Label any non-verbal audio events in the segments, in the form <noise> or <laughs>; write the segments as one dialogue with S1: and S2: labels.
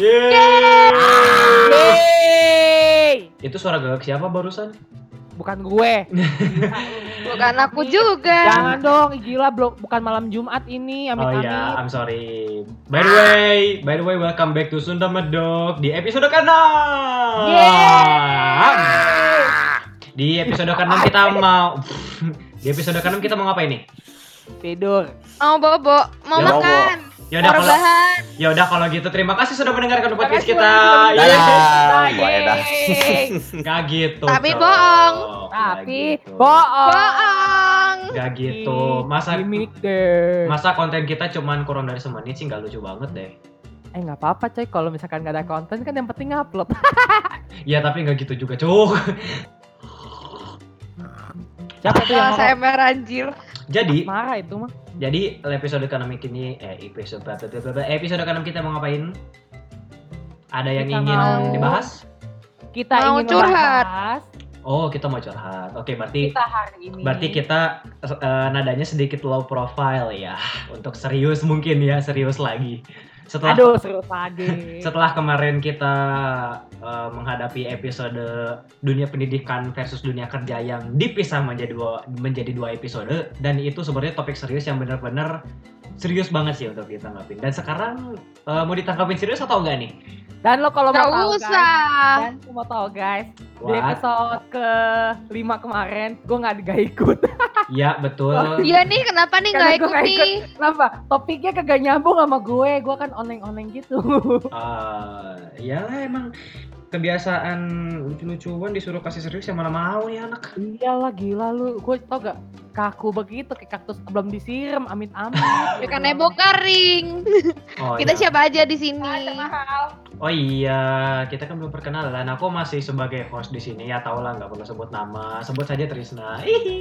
S1: Yeay.
S2: Yeay!
S1: Itu suara gagak siapa barusan?
S2: Bukan gue. <laughs>
S3: Bukan aku juga.
S2: Jangan dong, gila belum bukan malam Jumat ini, amit
S1: Oh iya, I'm sorry. By the way, by the way, welcome back to Sunda Medok di episode ke-6. Di episode ke-6 kita mau <laughs> di episode ke-6 kita mau ngapain nih?
S2: Tidur.
S3: Mau bobo, mau
S1: Ya,
S3: makan,
S1: Ya udah kalau ya udah kalau gitu terima kasih sudah mendengarkan podcast kita.
S2: banget.
S1: Iya.
S4: Dadah, gua Eda.
S2: Yeay.
S1: Gak <laughs> gitu.
S3: Tapi
S1: Cok.
S3: bohong.
S1: Nggak
S2: Tapi
S1: gitu.
S2: bohong.
S3: Boong.
S1: Gak gitu. Masa masa konten kita cuman kurang dari semenit sih nggak lucu banget deh.
S2: Eh nggak apa-apa coy, kalau misalkan gak ada konten kan yang penting upload. <laughs>
S1: Ya tapi nggak gitu juga, cuk.
S2: Siapa tuh yang <laughs>
S3: saya
S2: ngomong?
S1: Jadi,
S2: marah itu mah?
S1: jadi episode ke-6 ini eh episode episode ke-6 kita mau ngapain? Ada yang
S2: Kita
S1: ingin
S2: mau-
S1: dibahas?
S2: Kita
S3: Mau
S2: ingin
S3: curhat.
S2: membahas
S1: Oh, kita mau curhat. Oke, berarti
S2: kita hari ini.
S1: berarti kita eh, nadanya sedikit low profile ya. Untuk serius mungkin ya, serius lagi. Setelah
S2: Aduh, serius lagi.
S1: setelah kemarin kita eh, menghadapi episode dunia pendidikan versus dunia kerja yang dipisah menjadi dua menjadi dua episode. Dan itu sebenarnya topik serius yang benar-benar serius banget sih untuk ditanggapin dan sekarang eh, mau ditanggapin serius atau enggak nih?
S2: Dan lo kalau mau
S3: Gak
S2: tahu guys,
S3: usah.
S2: dan lo mau tahu guys, di
S1: What?
S2: episode ke 5 kemarin gue nggak gak ikut. <laughs>
S1: Ya betul.
S3: Iya nih, kenapa nih nggak ikut
S2: nggak
S3: nih?
S2: Kenapa? Topiknya kagak nyambung sama gue. Gue kan oneng-oneng gitu. <laughs>
S1: Eh, ya lah emang kebiasaan lucu-lucuan disuruh kasih serius yang mana mau nih anak.
S2: Iyalah gila lu. Gue tau gak kaku begitu kayak kaktus belum disiram amit-amit. <laughs>
S3: Ya kan nebo kering.
S1: Oh,
S3: Kita
S1: iya.
S3: siapa aja di sini?
S1: Oh iya, kita kan belum perkenalan. Aku masih sebagai host di sini ya tau lah nggak perlu sebut nama. Sebut saja Trisna. Hihi.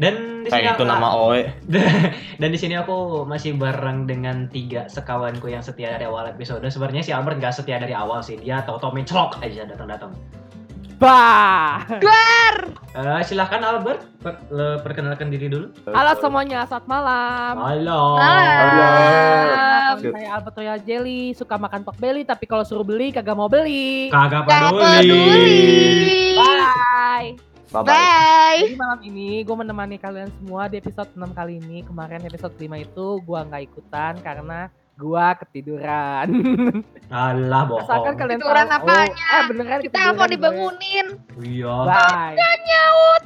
S1: Dan di sini
S4: itu
S1: aku-
S4: nama Oe. <laughs>
S1: Dan di sini aku masih bareng dengan tiga sekawanku yang setia dari awal episode. Sebenarnya si Albert nggak setia dari awal sih. Dia tau-tau mencelok aja datang-datang.
S2: Bah.
S1: Eh, silahkan Albert, per- perkenalkan diri dulu.
S2: Halo semuanya, selamat malam.
S1: Halo.
S3: Malam.
S2: Saya Albert Royal Jelly, suka makan pork belly tapi kalau suruh beli kagak mau beli.
S1: Kagak
S3: Gak
S1: peduli.
S3: peduli.
S2: Bye.
S4: Bye bye.
S3: Bye.
S2: Jadi malam ini gue menemani kalian semua di episode 6 kali ini. Kemarin episode 5 itu gue nggak ikutan karena gue ketiduran.
S1: Alah bohong.
S2: Asalkan kalian
S3: Ketiduran
S2: tahu.
S3: apanya?
S2: eh beneran
S3: Kita mau dibangunin.
S1: Iya.
S2: Bye. nyaut.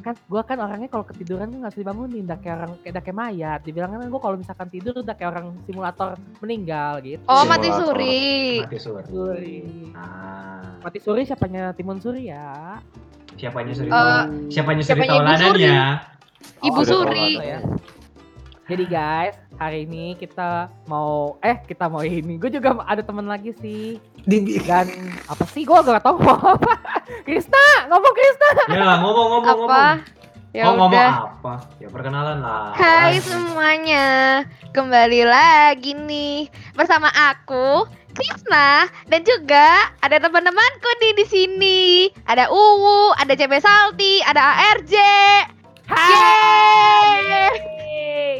S2: Kan gue kan orangnya kalau ketiduran tuh nggak bisa dibangunin, udah kayak orang kayak kayak mayat. Dibilang kan gue kalau misalkan tidur udah kayak orang simulator meninggal gitu.
S3: Oh, mati suri.
S1: Mati suri.
S2: Suri.
S1: Ah,
S2: Mati suri siapanya Timun Suri ya?
S1: siapanya suri? Tahu- siapanya suri
S3: siapanya Ibu? Ibu
S4: Oh, ada
S3: Suri.
S2: Ya. Jadi guys, hari ini kita mau eh kita mau ini. Gue juga ada temen lagi sih. Dan apa sih? Gue gak tau mau apa. <laughs> Krisna, ngomong Krisna.
S1: Ya ngomong ngomong ngomong.
S3: Apa? Ya
S1: oh ngomong apa? Ya perkenalan lah.
S3: Hai semuanya, kembali lagi nih bersama aku Krisna dan juga ada teman-temanku nih di sini. Ada Uwu, ada CB Salty, ada ARJ. Yeay!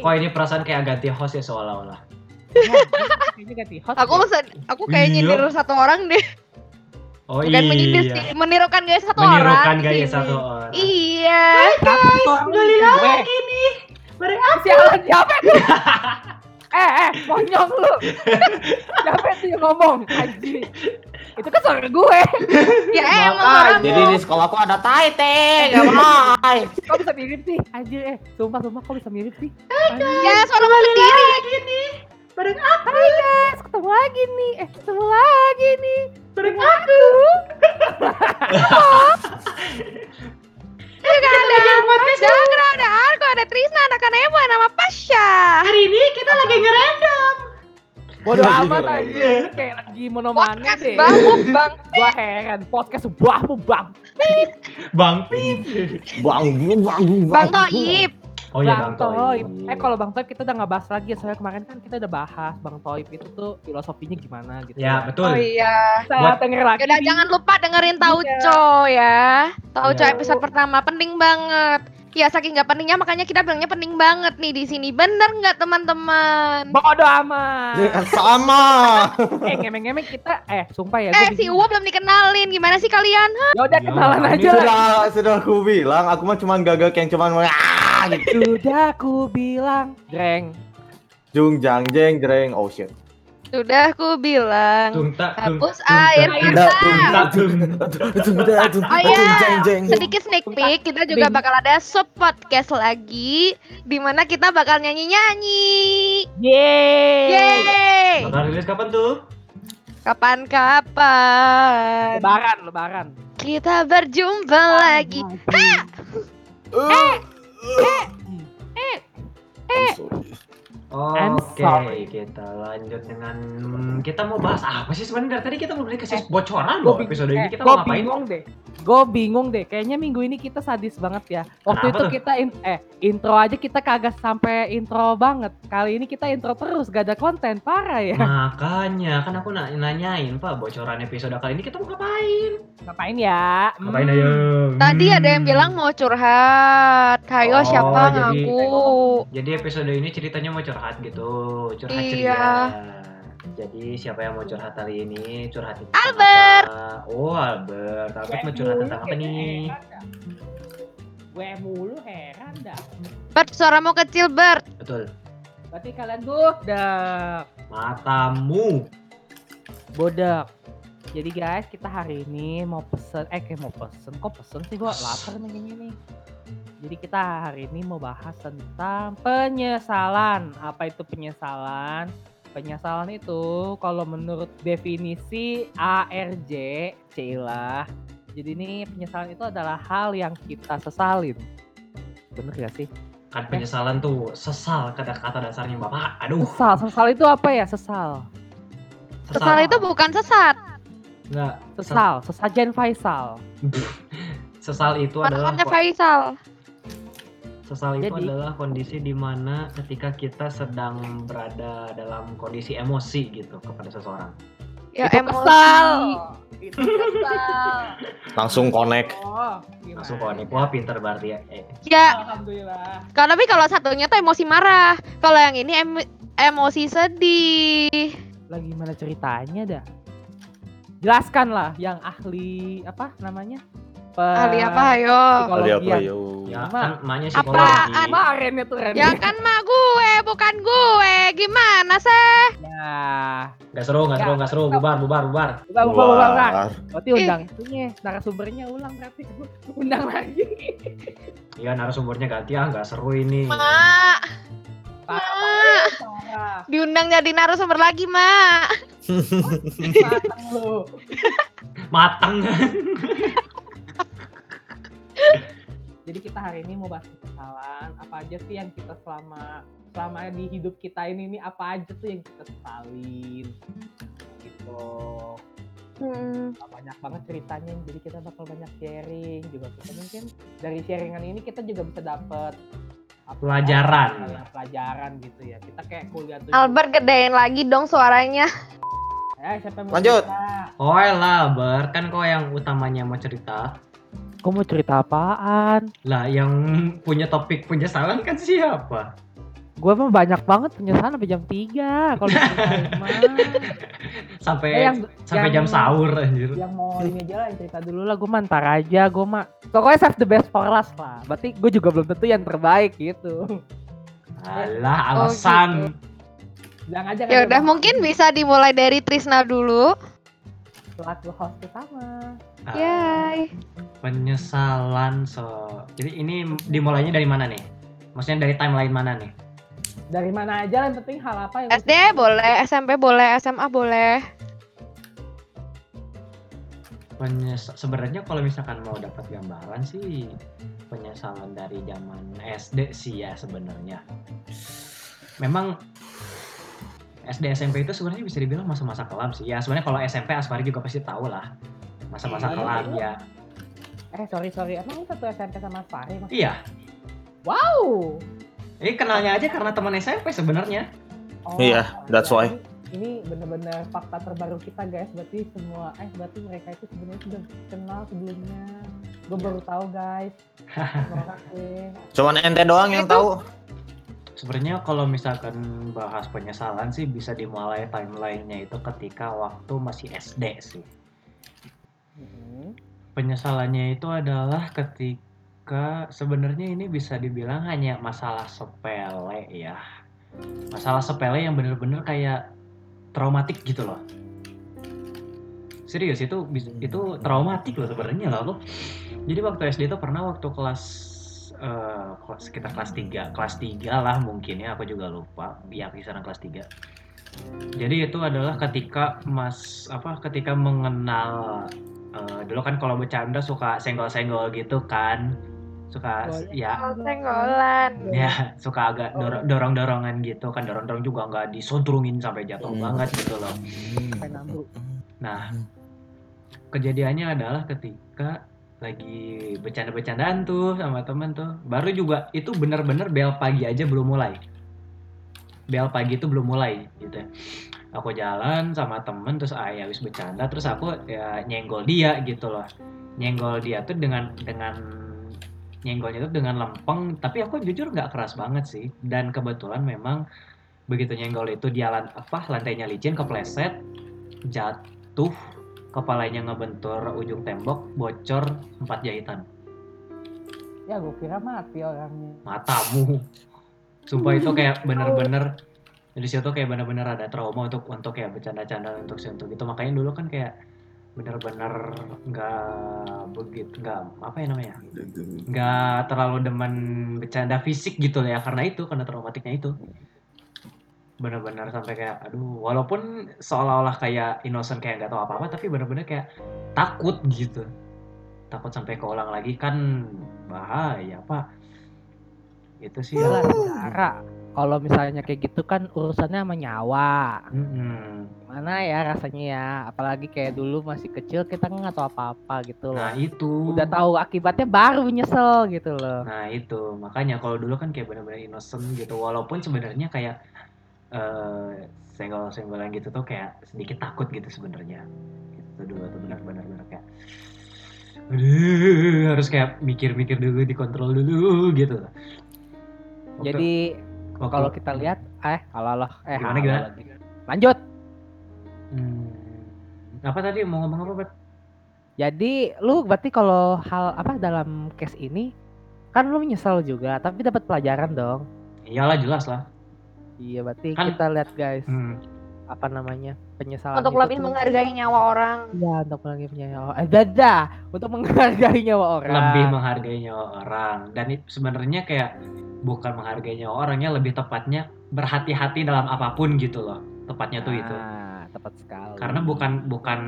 S1: Kok ini perasaan kayak ganti host ya seolah-olah.
S2: Ini ganti host.
S3: Aku
S2: ya?
S3: aku kayak
S1: Iya.
S3: nyindir satu orang deh.
S1: Oh
S3: Bukan menyindir
S1: iya.
S3: sih, menirukan gaya satu orang.
S1: Menirukan gaya
S3: sini.
S1: satu orang.
S3: Iya.
S2: guys, kembali lagi
S1: nih. Bareng
S2: Sialan siapa itu? <laughs> eh, eh, monyong lu. <laughs> siapa itu yang ngomong? Anjing. Itu kan suara gue. <laughs>
S3: Ya emang
S4: Makanya,
S3: orang
S4: jadi di sekolahku ada tai teh, gak mau.
S2: Kok bisa mirip sih? Anjir, eh, sumpah sumpah kok bisa mirip sih? Anjir.
S3: ya suara sendiri.
S2: Bareng aku. Hai guys, ketemu lagi nih. Eh, ketemu lagi nih. Bareng aku.
S3: Juga ada Jangan ada Argo, ada Trisna, ada Kanebo, nama Pasha.
S1: Hari ini kita lagi ngerandom.
S2: Bodoh amat aja. Kayak lagi monomane deh.
S3: bangun <laughs> bang.
S2: Gua heran, podcast bahmu bang.
S1: Bang.
S4: Bang, bang,
S3: Bang Toib.
S1: Oh iya Bang Toib.
S2: Eh kalau Bang Toib kita udah nggak bahas lagi ya, soalnya kemarin kan kita udah bahas Bang Toib itu tuh filosofinya gimana gitu.
S1: Ya betul.
S3: Oh iya.
S1: Buat-
S2: denger lagi.
S3: Yaudah jangan lupa dengerin Tauco ya. Tauco
S1: Iya.
S3: episode pertama penting banget. Ya saking nggak pentingnya makanya kita bilangnya penting banget nih di sini. Bener nggak teman-teman?
S2: Bodoh amat.
S4: Ya, Sama. <laughs>
S2: eh ngemeng-ngemeng kita eh sumpah ya
S3: Eh si. Uwo belum dikenalin. Gimana sih kalian?
S2: Ya udah
S1: Ya,
S2: kenalan aja.
S4: Sudah sudah aku bilang, aku mah cuma gagak yang cuma ah gitu.
S2: Sudah aku bilang, Greng.
S4: Jung jang jeng jreng. Oh shit.
S3: Sudah aku bilang. Hapus air mata. Oh iya. Sedikit sneak peek, kita juga bakal ada sub podcast lagi, di mana kita bakal nyanyi-nyanyi.
S2: Yeay.
S3: Yeay!
S1: Bakal rilis kapan tuh?
S3: Kapan-kapan
S2: Lebaran, lebaran.
S3: kita berjumpa lagi.
S2: I'm
S1: Oke,
S2: sorry.
S1: kita lanjut dengan kita mau bahas apa sih sebenarnya? Tadi kita belum dikasih
S2: Eh,
S1: bocoran loh episode ini kita mau ngapain?
S2: bingung deh. Gue bingung deh. Kayaknya minggu ini kita sadis banget ya. Waktu
S1: Kenapa
S2: itu
S1: tuh?
S2: kita in- eh intro aja kita kagak sampai intro banget. Kali ini kita intro terus, gak ada konten. Parah ya.
S1: Makanya kan aku na- nanyain Pak bocoran episode kali ini kita mau ngapain?
S2: Ngapain ya?
S1: Ngapain
S2: Hmm.
S1: aja?
S3: Tadi ada yang
S1: Hmm.
S3: bilang mau curhat. Hayo
S1: Oh,
S3: siapa
S1: jadi-
S3: ngaku?
S1: Jadi episode ini ceritanya mau curhat gitu, curhat
S3: Iya.
S1: ceria. Jadi siapa yang mau curhat hari ini? Curhat tentang
S3: Albert.
S1: apa? Oh Albert, Albert mau curhat tentang apa nih?
S2: Gue mulu heran dah.
S3: Bert, suaramu kecil, Bert.
S1: Betul.
S2: Berarti kalian bodak.
S1: Matamu.
S2: Bodak. Jadi guys, kita hari ini mau pesen, eh kayak mau pesen, kok pesen sih gua lapar nih kayaknya nih. Jadi kita hari ini mau bahas tentang penyesalan. Apa itu penyesalan? Penyesalan itu kalau menurut definisi ARJ, Cila. Jadi ini penyesalan itu adalah hal yang kita sesalin. Bener gak sih?
S1: Kan penyesalan tuh sesal kata-kata dasarnya Bapak. Aduh,
S2: Sesal, sesal itu apa ya? Sesal.
S3: Sesal itu bukan sesat.
S1: enggak
S2: Sesal, sesajen Faisal. <laughs>
S1: Sesal itu adalah
S3: Namanya Faisal.
S1: Sesal itu
S2: Jadi-
S1: adalah kondisi di mana ketika kita sedang berada dalam kondisi emosi gitu kepada seseorang.
S3: Ya
S2: itu
S3: emosi.
S2: kesal. Itu kesal.
S4: Langsung connect.
S2: Oh, gimana?
S1: Langsung konek. Wah, pinter berarti ya. Eh,
S3: Ya,
S2: Alhamdulillah.
S3: kalau tapi kalau satunya tuh emosi marah. Kalau yang ini em- emosi sedih.
S2: Lah gimana ceritanya dah? Jelaskan lah yang ahli apa namanya? Pe-
S3: Ahli apa ayo?
S4: Kali apa
S2: psikologian.
S4: yo?
S1: ya
S2: Ma-
S1: kan emaknya
S3: Apaan?
S1: psikologi.
S2: Kemarin itu Ren.
S3: Ya kan mah gue, bukan gue. Gimana sih?
S2: Ya.
S1: Gak seru, gak
S2: Ya.
S1: seru, gak seru. Bubar, bubar, bubar.
S2: Bukan, bukan, bukan.
S4: Wah.
S2: Berarti undang itunya, narasumbernya ulang berarti. <laughs> Undang lagi.
S1: Iya narasumbernya ganti ah, gak seru ini.
S3: Mak, mak.
S2: parah.
S3: Diundang jadi narasumber lagi, Mak. <laughs>
S2: Matang lu.
S1: Matang.
S2: Jadi kita hari ini mau bahas kesalahan. Apa aja sih yang kita selama selama di hidup kita ini nih apa aja tuh yang kita sesalin gitu.
S3: Hmm.
S2: Banyak banget ceritanya. Jadi kita bakal banyak sharing juga kita mungkin dari sharingan ini kita juga bisa dapet apa,
S1: Pelajaran.
S2: kayak pelajaran gitu ya. Kita kayak kuliah tuh.
S3: Albert gedein lagi dong suaranya.
S2: Eh, siapa yang mau
S4: Lanjut.
S2: cerita?
S1: Oh lah, Ber. Kan kau yang utamanya mau cerita.
S2: Kau mau cerita apaan?
S1: Lah, yang punya topik penyesalan kan siapa?
S2: Gue mah banyak banget penyesalan sampai jam 3 kalau. <laughs>
S1: Sampai
S2: Eh, yang-
S1: sampai
S2: yang-
S1: jam sahur anjir.
S2: yang mau ini aja lah yang cerita dulu lah gue mantar aja gue mah pokoknya save the best for last lah berarti gue juga belum tentu yang terbaik gitu
S1: Alah,
S3: Oh,
S1: alasan.
S2: bilang aja
S3: Ya udah mungkin bisa dimulai dari Trisna dulu.
S2: Selaku host utama
S1: Ah,
S3: Yay.
S1: penyesalan so. Jadi ini dimulainya dari mana nih? Maksudnya dari timeline mana nih?
S2: dari mana aja lah yang penting hal apa yang
S3: SD boleh, SMP boleh, SMA boleh.
S1: Penyes sebenarnya kalau misalkan mau dapat gambaran sih penyesalan dari zaman SD sih ya sebenarnya. Memang SD SMP itu sebenarnya bisa dibilang masa-masa kelam sih. Ya sebenarnya kalau SMP Asmari juga pasti tahu lah masa-masa
S2: Iya,
S1: kelam
S2: iya.
S1: ya.
S2: eh sorry sorry emang lu satu SMP sama mas
S1: Iya,
S2: wow
S1: Ini kenalnya aja karena teman SMP sebenarnya.
S2: Oh,
S4: Iya, that's
S2: ya,
S4: why.
S2: Ini, bener-bener fakta terbaru kita guys. Berarti semua, eh berarti mereka itu sebenarnya sudah kenal sebelumnya. Gue baru tahu guys. <laughs>
S4: Cuman ente doang yang
S3: Itu-
S4: tahu.
S1: Sebenarnya kalau misalkan bahas penyesalan sih bisa dimulai timelinenya itu ketika waktu masih SD sih.
S2: Hmm.
S1: Penyesalannya itu adalah ketika sebenarnya ini bisa dibilang hanya masalah sepele ya. Masalah sepele yang bener-bener kayak traumatik gitu loh. Serius itu bis- itu traumatik loh sebenarnya loh. Jadi waktu SD itu pernah waktu kelas eh, kelas- sekitar kelas 3, kelas 3 lah mungkin ya, aku juga lupa. Ya kisaran kelas 3. Jadi itu adalah ketika Mas apa ketika mengenal eh, dulu kan kalau bercanda suka senggol-senggol gitu kan. Suka
S2: Oh,
S1: ya
S3: Oh, Senggolan.
S1: ya suka agak dor- dorong-dorongan gitu kan dorong-dorong juga nggak disodrungin sampai jatuh
S4: Hmm.
S1: banget gitu loh. Nah, kejadiannya adalah ketika lagi bercanda-bercandaan tuh sama temen tuh. Baru juga itu bener-bener bel pagi aja belum mulai. Bel pagi itu belum mulai gitu. ya. Aku jalan sama temen terus ayah habis bercanda terus aku ya nyenggol dia gitu loh. Nyenggol dia tuh dengan dengan nyenggolnya tuh dengan lempeng tapi aku jujur nggak keras banget sih dan kebetulan memang begitu nyenggol itu dia lan- apa lantainya licin kepleset jatuh kepalanya ngebentur ujung tembok bocor empat jahitan.
S2: Ya gue kira mati orangnya.
S1: matamu. Sumpah itu kayak bener-bener dari situ kayak bener-bener ada trauma untuk untuk kayak bercanda-canda untuk untuk itu. Makanya dulu kan kayak bener-bener nggak begitu nggak apa ya namanya? Nggak terlalu demen bercanda fisik gitu ya karena itu karena traumatiknya itu benar-benar sampai kayak aduh walaupun seolah-olah kayak innocent kayak nggak tahu apa-apa tapi benar-benar kayak takut gitu takut sampai keulang lagi kan bahaya pak itu sih
S2: saudara. Kalau misalnya kayak gitu kan urusannya sama nyawa.
S1: Mm-mm.
S2: Mana ya rasanya ya. Apalagi kayak dulu masih kecil kita nggak tahu apa-apa gitu loh.
S1: nah itu
S2: Udah tahu akibatnya baru nyesel gitu loh.
S1: Nah itu makanya kalau dulu kan kayak benar-benar innocent gitu walaupun sebenarnya kayak eh senggol-senggolan gitu tuh kayak sedikit takut gitu sebenarnya. Gitu dulu tuh benar-benar benar kayak aduh harus kayak mikir-mikir dulu dikontrol dulu gitu. Waktu-
S2: Jadi
S1: waktu-
S2: kalau kita lihat eh kalau loh eh
S1: Gimana,
S2: halo
S1: gimana?
S2: lagi. Lanjut.
S1: Hmm, apa tadi mau ngomong apa Bet?
S2: Jadi lu berarti kalau hal apa dalam case ini kan lu menyesal juga tapi dapat pelajaran dong.
S1: Iyalah jelas lah.
S2: Iya berarti
S1: Kan-
S2: kita lihat guys
S1: Hmm.
S2: apa namanya penyesalan
S3: Untuk
S2: itu
S3: lebih
S2: tuh-
S3: menghargai nyawa orang.
S2: Iya untuk menghargai nyawa eh beda untuk menghargai nyawa orang.
S1: lebih menghargai nyawa orang dan itu sebenarnya kayak bukan menghargai nyawa orangnya lebih tepatnya berhati-hati dalam apa pun gitu loh tepatnya tuh itu
S2: Nah, tepat sekali.
S1: karena bukan bukan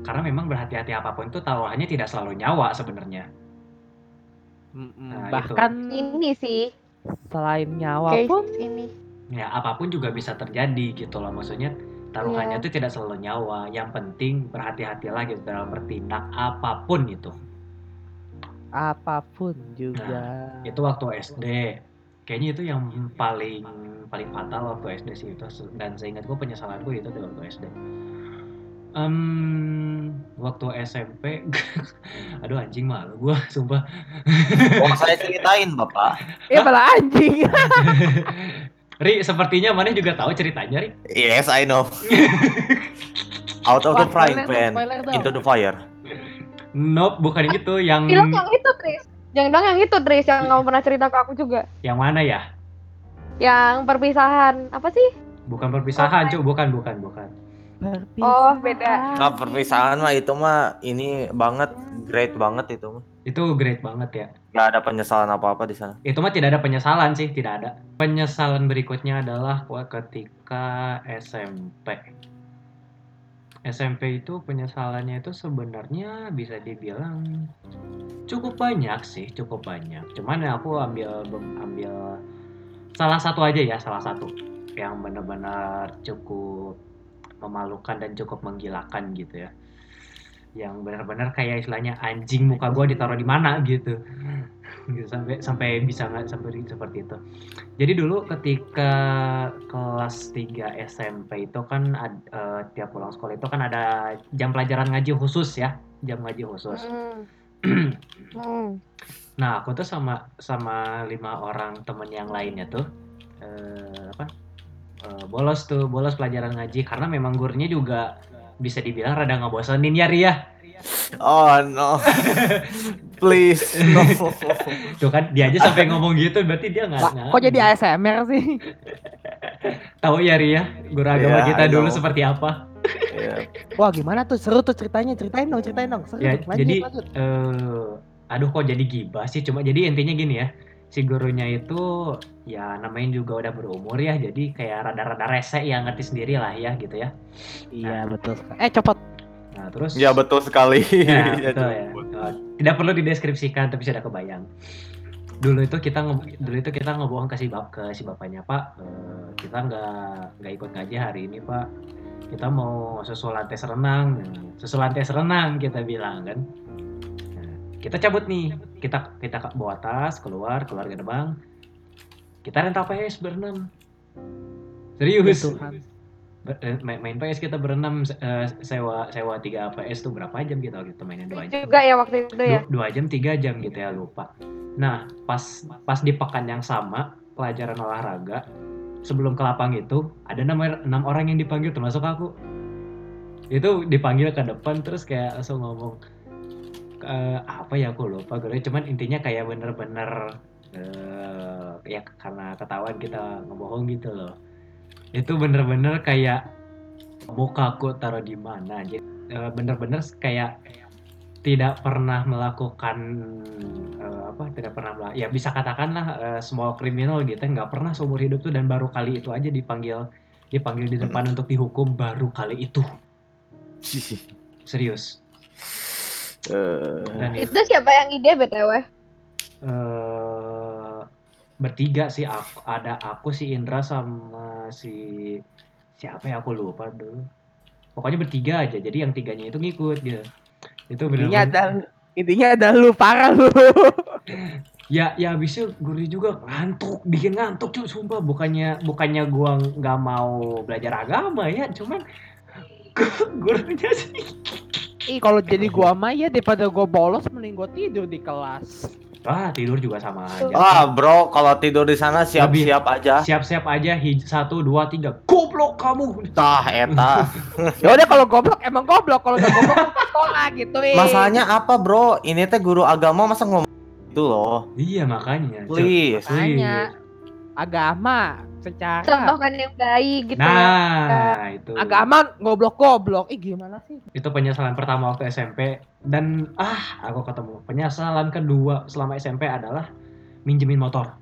S1: karena memang berhati-hati apa pun itu taruhannya tidak selalu nyawa sebenarnya Nah,
S2: bahkan
S3: Ini sih.
S2: selain nyawa
S3: Case
S2: pun
S3: ini.
S1: Ya apa pun juga bisa terjadi gitu loh maksudnya taruhannya
S3: Iya.
S1: itu tidak selalu nyawa yang penting berhati-hatilah gitu dalam bertindak apa pun itu
S2: apa pun juga.
S1: Nah, itu waktu SD kayaknya itu yang paling paling fatal waktu SD sih itu dan seingat gue penyesalanku itu di waktu SD Em, waktu SMP <laughs> aduh anjing malu gue <laughs> sumpah
S4: Oh, saya ceritain, Bapak.
S2: Eh malah anjing. <laughs>
S1: Ri sepertinya mana juga tahu ceritanya Ri
S4: Yes, I know. Out of the frying pan into the fire.
S1: nope bukan <laughs> yang itu yang
S3: Film yang itu, Tris. Jangan dong yang itu, Tris, yang kamu pernah cerita ke aku juga.
S1: yang mana ya
S3: Yang perpisahan. Apa sih?
S1: bukan perpisahan cu bukan bukan bukan
S3: Oh, beda.
S4: Nah, perpisahan mah itu mah ini banget, great banget itu mah.
S1: itu great banget ya
S4: Gak ada penyesalan apa-apa di sana.
S1: itu mah tidak ada penyesalan sih tidak ada. Penyesalan berikutnya adalah ketika SMP SMP itu penyesalannya itu sebenarnya bisa dibilang cukup banyak sih cukup banyak. Cuman ya aku ambil ambil salah satu aja ya salah satu yang benar-benar cukup memalukan dan cukup menggilakan gitu ya yang benar-benar kayak istilahnya anjing muka gua ditaruh di mana? gitu. Gitu sampai sampai bisa nggak sampai seperti itu. Jadi dulu ketika kelas 3 SMP itu kan ad- eh, tiap pulang sekolah itu kan ada jam pelajaran ngaji khusus ya jam ngaji khusus.
S3: Hmm.
S1: Nah aku tuh sama sama lima orang temen yang lainnya tuh eh, apa eh, bolos tuh bolos pelajaran ngaji karena memang gurunya juga bisa dibilang rada ngebosenin ya Ria
S4: Oh no. <laughs> Please no.
S1: tuh kan dia aja sampai ngomong gitu berarti dia nggak nggak-
S2: kok jadi ASMR sih? <laughs>
S1: tahu ya Ria guru agama
S4: Iya,
S1: kita dulu seperti apa
S4: Iya.
S2: Wah gimana tuh seru tuh ceritanya ceritain dong ceritain dong seru
S1: Ya,
S2: tuh. lanjut
S1: jadi
S2: lanjut.
S1: eh aduh kok jadi gibah sih cuma jadi intinya gini ya si gurunya itu ya namanya juga udah berumur ya jadi kayak rada-rada rese ya ngerti sendiri lah ya gitu ya
S2: Iya betul. sekali. Eh copot.
S1: nah terus
S4: Ya betul sekali.
S1: Ya, <laughs>
S4: Ya,
S1: betul ya. tidak perlu dideskripsikan tapi sudah kebayang dulu itu kita dulu itu kita ngebohong ke si bap ke si bapaknya pak eh, kita nggak nggak ikut ngaji hari ini pak kita mau susulan tes renang Nah, susulan tes renang kita bilang kan Nah, kita cabut nih. Kita kita ke- bawa tas keluar keluar gerbang. Kita rental PS berenam. Serius?
S2: Ya Tuhan.
S1: Ber- eh, main, main PS kita berenam eh, sewa sewa 3 PS tuh berapa jam gitu kita mainin dua jam.
S3: Juga ya waktu itu ya.
S1: dua, dua jam tiga jam gitu ya lupa. Nah pas pas di pekan yang sama pelajaran olahraga sebelum ke lapang itu ada nama enam orang yang dipanggil termasuk aku. Itu dipanggil ke depan terus kayak langsung ngomong "Eh, apa ya aku lupa gue cuman intinya kayak bener-bener eh, ya karena ketahuan kita ngebohong gitu loh. Itu bener-bener kayak muka aku taruh di mana. Jadi eh, bener-bener kayak tidak pernah melakukan eh, apa tidak pernah mela- ya bisa katakanlah eh, small criminal gitu nggak pernah seumur hidup tuh dan baru kali itu aja dipanggil dipanggil di depan untuk dihukum baru kali itu. <laughs> Serius
S4: Eh,
S1: dan itu
S3: Itu siapa yang ide BTW?
S1: eh, bertiga sih. Aku ada aku si Indra sama si siapa ya? Aku lupa dulu. Pokoknya bertiga aja. Jadi yang tiganya itu ngikut gitu itu
S2: Intinya
S1: benar
S2: ada intinya ada lu parah lu. <laughs>
S1: ya ya habisnya guru juga ngantuk bikin ngantuk cuy sumpah. Bukannya bukannya gua nggak mau belajar agama ya cuman <laughs> gurunya sih
S2: Ih kalau jadi gua mah ya daripada gua bolos mending gua tidur di kelas.
S1: ah tidur juga sama aja
S4: Wah bro, kalau tidur di sana siap-siap aja.
S1: siap-siap aja hij satu dua tiga goblok kamu
S4: Tah eta. <laughs>
S2: Ya udah kalau goblok emang goblok kalau udah goblok <laughs> sekolah gitu. eh.
S4: Masalahnya apa bro? Ini teh guru agama masa ngomong itu loh.
S1: iya makanya.
S4: Please.
S2: Makanya agama secara
S3: Contohkan yang baik gitu.
S1: nah itu
S2: agama goblok-goblok. Ih gimana sih?
S1: itu penyesalan pertama waktu SMP dan ah aku ketemu penyesalan kedua selama SMP adalah minjemin motor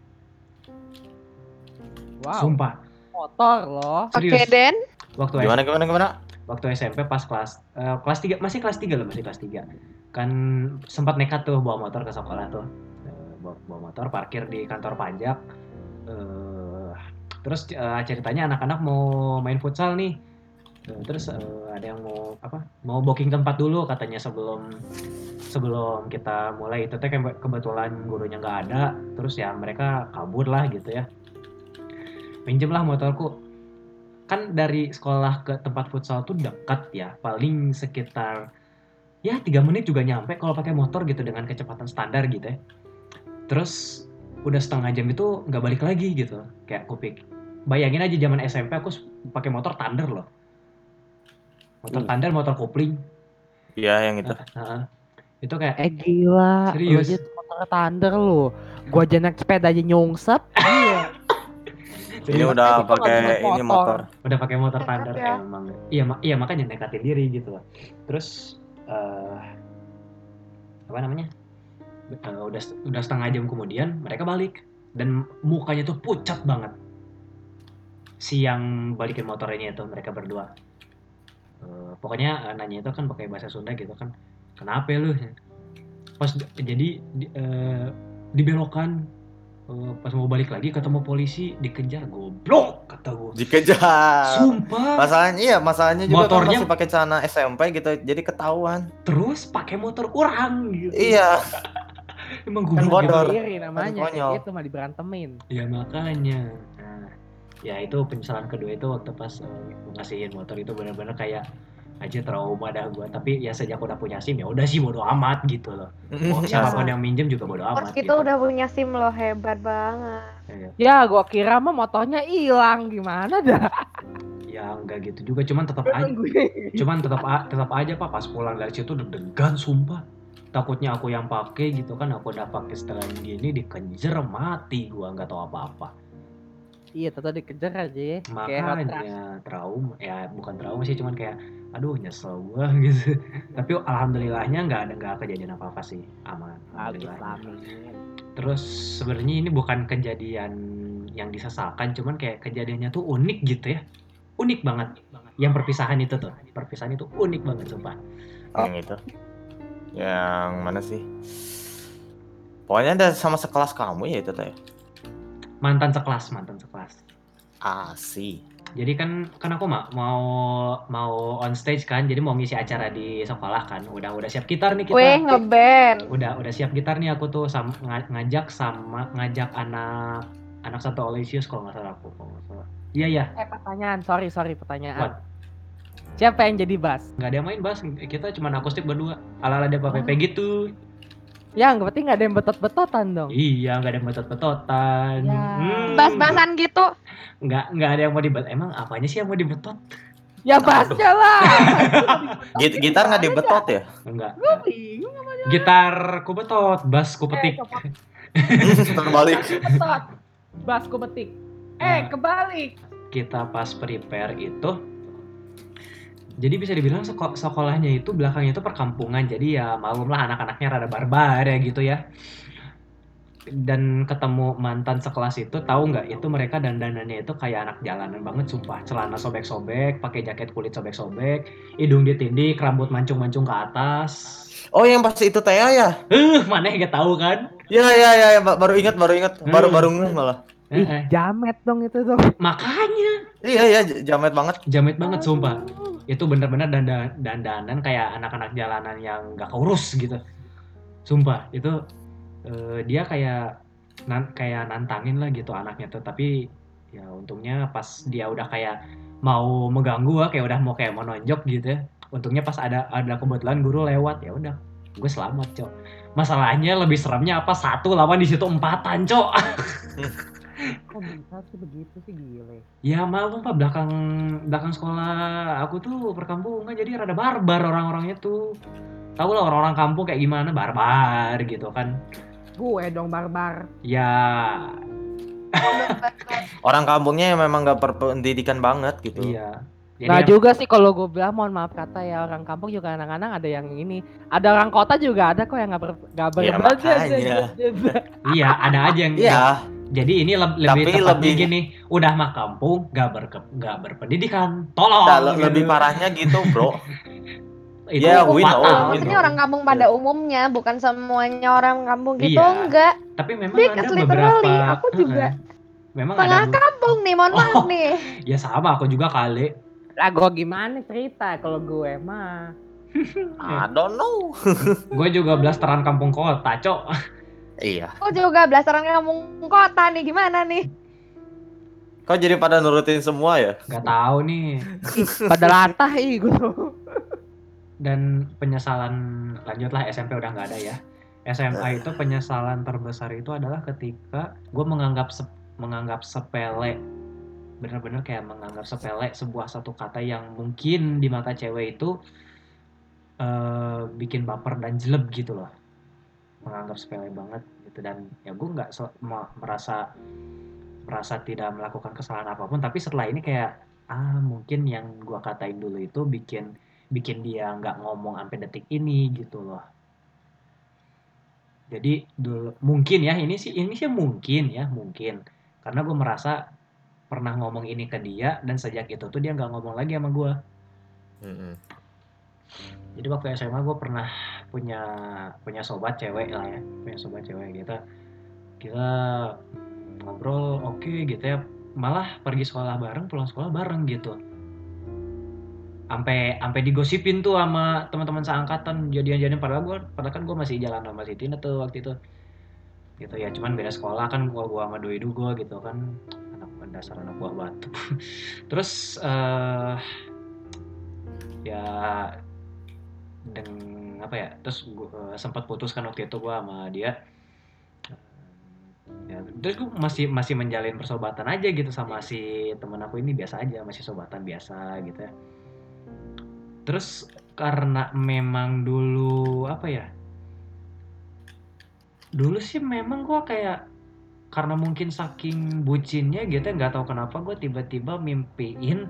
S2: Wow.
S1: sumpah
S2: Motor loh.
S3: Oke
S1: serius
S3: Den.
S1: waktu
S4: Gimana gimana gimana?
S1: waktu SMP pas kelas eh, kelas 3 masih kelas 3 loh masih kelas 3 kan sempat nekat tuh bawa motor ke sekolah tuh Eh, bawa, bawa motor parkir di kantor pajak Eh, terus eh, ceritanya anak-anak mau main futsal nih. Eh, terus eh, ada yang mau apa mau booking tempat dulu katanya sebelum sebelum kita mulai. Itu teh ke- kebetulan gurunya nggak ada. Terus ya mereka kabur lah gitu ya. Pinjem lah motorku. Kan dari sekolah ke tempat futsal tuh dekat ya. Paling sekitar ya tiga menit juga nyampe kalau pakai motor gitu dengan kecepatan standar gitu ya. Terus udah setengah jam itu nggak balik lagi gitu kayak kupik bayangin aja zaman SMP aku pakai motor Thunder loh motor
S4: Uh.
S1: Thunder motor kopling
S4: Iya yang itu. <laughs>
S1: Heeh. itu kayak
S2: Eh gila.
S1: Serius?
S2: Lu motor thunder lu. Gua aja naik sepeda aja nyungsep. <laughs> Iya.
S4: Ini udah pakai ini
S2: motor.
S4: motor.
S1: udah pakai motor Thunder
S3: ya.
S1: emang iya ma- iya makanya nekatin diri gitu loh terus eh apa namanya Eh, udah udah setengah jam kemudian mereka balik dan mukanya tuh pucat banget si yang balikin motornya itu mereka berdua Eh, pokoknya eh, nanya itu kan pakai bahasa Sunda gitu kan kenapa lu pas jadi di- eh, dibelokan Eh, pas mau balik lagi ketemu polisi dikejar goblok kata gue
S4: Dikejar.
S1: Sumpah.
S4: Masalahnya iya, masalahnya juga
S1: Motornya-
S4: kan masih pakai celana SMP gitu, jadi ketahuan.
S1: Terus pakai motor orang gitu.
S4: Iya. <laughs>
S1: emang
S2: Kan
S1: goblok gitu
S4: bodor.
S2: diri namanya
S4: Konyol.
S2: kayak gitu mah diberantemin.
S1: ya makanya nah, ya itu penyesalan kedua itu waktu pas uh, ngasihin motor itu bener-bener kayak aja trauma dah gua tapi ya sejak udah punya sim ya udah sih bodo amat gitu loh Mau siapa pun yang minjem juga bodo amat
S3: kita
S1: gitu.
S3: udah punya SIM loh, hebat banget.
S1: Iya.
S2: Ya gua kira mah motornya hilang gimana dah.
S1: ya enggak gitu juga cuman tetap aja
S2: gue.
S1: cuman tetap tetap aja pak pas pulang dari situ deg-degan sumpah takutnya aku yang pakai gitu kan aku udah pakai setelah gini dikenjer mati gua nggak tahu apa-apa.
S2: Iya, tetap dikejar aja ya.
S1: Makanya trauma ya bukan trauma sih cuman kayak aduh nyesel gua <laughs> gitu. Tapi alhamdulillahnya nggak ada nggak kejadian apa apa sih aman
S2: amin.
S1: terus sebenarnya ini bukan kejadian yang disesalkan cuman kayak kejadiannya tuh unik gitu ya. Unik banget. Yang perpisahan itu tuh perpisahan itu unik banget sumpah.
S4: Yang itu. Yang mana sih? Pokoknya ada sama sekelas kamu ya itu teh.
S1: mantan sekelas mantan sekelas
S4: Asih.
S1: jadi kan kan aku ma- mau mau on stage kan jadi mau ngisi acara di sekolah kan udah udah siap gitar nih kita
S3: Weh, ngeband.
S1: udah udah siap gitar nih aku tuh sama nga- ngajak sama ngajak anak anak satu Olesius kalau nggak salah aku kalau nggak salah iya iya
S2: Eh pertanyaan, sorry sorry pertanyaan.
S1: What?
S2: Siapa yang jadi bass?
S1: nggak ada yang main bass kita cuma akustik berdua ala ala dia
S2: Oh.
S1: PP gitu
S2: Ya, berarti nggak ada yang betot-betotan dong.
S1: iya nggak ada yang betot-betotan
S2: Ya.
S1: Hmm,
S3: Bas-basan gitu.
S1: nggak nggak ada yang mau dibet emang apanya sih yang mau dibetot
S2: Ya bassnya lah. <laughs>
S4: Git- gitar nggak dibetot ya?
S1: enggak
S2: Gue bingung
S1: gitar ku betot bass ku
S2: Eh,
S1: petik
S2: coba <laughs> <laughs>
S4: Terbalik.
S2: betot. Bass ku betik. Eh,
S1: Nah.
S2: kebalik.
S1: kita pas prepare itu jadi bisa dibilang seko- sekolahnya itu belakangnya itu perkampungan. Jadi ya malum lah anak-anaknya rada barbar ya gitu ya. Dan ketemu mantan sekelas itu tahu nggak itu mereka dandanannya itu kayak anak jalanan banget sumpah. Celana sobek-sobek pakai jaket kulit sobek-sobek hidung ditindik rambut mancung-mancung ke atas.
S4: Oh yang pas itu teh ya?
S1: eh mana gak tahu kan?
S4: Ya ya ya, ba- baru ingat baru ingat. Baru
S1: Hmm.
S4: baru malah.
S1: Eh,
S2: Ih,
S1: eh.
S2: jamet dong itu dong.
S1: makanya.
S4: Iya ya j- jamet banget.
S1: jamet banget sumpah. Itu bener-bener dandan dandanan kayak anak-anak jalanan yang gak keurus gitu. Sumpah itu eh, dia kayak nan kayak nantangin lah gitu anaknya tuh. Tapi ya untungnya pas dia udah kayak mau mengganggu ah, kayak udah mau kayak mau nonjok gitu ya untungnya pas ada ada kebetulan guru lewat ya udah. Gue selamat cok. Masalahnya lebih seremnya apa? Satu lawan di situ empatan cok <laughs>
S2: Kok bisa sih begitu sih gile.
S1: Ya malu pak belakang belakang sekolah aku tuh perkampungan jadi rada barbar orang-orangnya tuh. Tahu lah orang-orang kampung kayak gimana barbar gitu kan.
S2: Gue dong barbar.
S1: Ya <laughs>
S4: Orang kampungnya yang memang nggak berpendidikan banget gitu.
S1: iya. Jadi
S2: Nah
S1: yang-
S2: juga sih kalau gue bilang mohon maaf kata ya orang kampung juga kadang-kadang ada yang ini, ada orang kota juga ada kok yang nggak ber nggak
S4: Ya, makanya. <laughs>
S1: iya ada aja yang
S4: Iya,
S1: Jadi ini leb- lebih
S4: Tapi
S1: tepatnya
S4: lebih-
S1: gini, udah mah kampung gak berke gak berpendidikan. Tolong.
S4: nah, le-
S1: gitu.
S4: lebih parahnya gitu, Bro. <laughs>
S1: Itu
S4: Ya, we
S1: fatal,
S4: know, we
S1: gitu.
S3: Maksudnya orang kampung pada umumnya, bukan semuanya orang kampung gitu,
S1: Iya.
S3: enggak.
S1: Tapi memang
S3: Because
S1: ada
S3: literally,
S1: beberapa.
S3: aku juga.
S1: Memang
S3: Tengah
S1: ada.
S3: kampung nih, mohon maaf
S1: Oh.
S3: nih.
S1: Ya sama aku juga kali.
S2: Lah gue gimana cerita kalau gue mah.
S4: I don't know.
S1: Gue juga blasteran kampung kota, cok.
S4: Iya.
S3: Aku juga blasteran kampung kota nih, gimana nih?
S4: Kok jadi pada nurutin semua ya?
S1: Gak tahu nih. <laughs>
S2: Pada latah ih gue.
S1: Dan penyesalan lanjutlah SMP udah nggak ada ya. SMA itu penyesalan terbesar itu adalah ketika gue menganggap sep- menganggap sepele bener-bener kayak menganggap sepele sebuah satu kata yang mungkin di mata cewek itu eh, bikin baper dan jelek gitu loh menganggap sepele banget gitu. Dan ya gue nggak ma- merasa merasa tidak melakukan kesalahan apa pun. Tapi setelah ini kayak ah mungkin yang gue katain dulu itu bikin bikin dia nggak ngomong sampai detik ini gitu loh. Jadi dulu mungkin ya ini sih ini sih mungkin ya mungkin. Karena gue merasa pernah ngomong ini ke dia dan sejak itu tuh dia nggak ngomong lagi sama gue
S4: Mm-mm.
S1: jadi waktu SMA gue pernah punya punya sobat cewek lah ya punya sobat cewek gitu. Kita ngobrol oke gitu ya. Malah pergi sekolah bareng pulang sekolah bareng gitu. Sampai sampai digosipin tuh sama teman-teman seangkatan jadian-jadian. Padahal gue padahal kan gue masih jalan sama si Tina tuh waktu itu. Gitu ya cuman beda sekolah kan gua gua sama doi gua gitu kan. Anak dasar anak buah batu. <laughs> Terus eh ya dan apa ya terus gua, eh, sempat putus kan waktu itu gua sama dia ya terus gue masih masih menjalin persahabatan aja gitu sama si temen aku ini biasa aja masih sahabatan biasa gitu ya. Terus karena memang dulu apa ya dulu sih memang gua kayak karena mungkin saking bucinnya gitu ya nggak tahu kenapa gue tiba-tiba mimpiin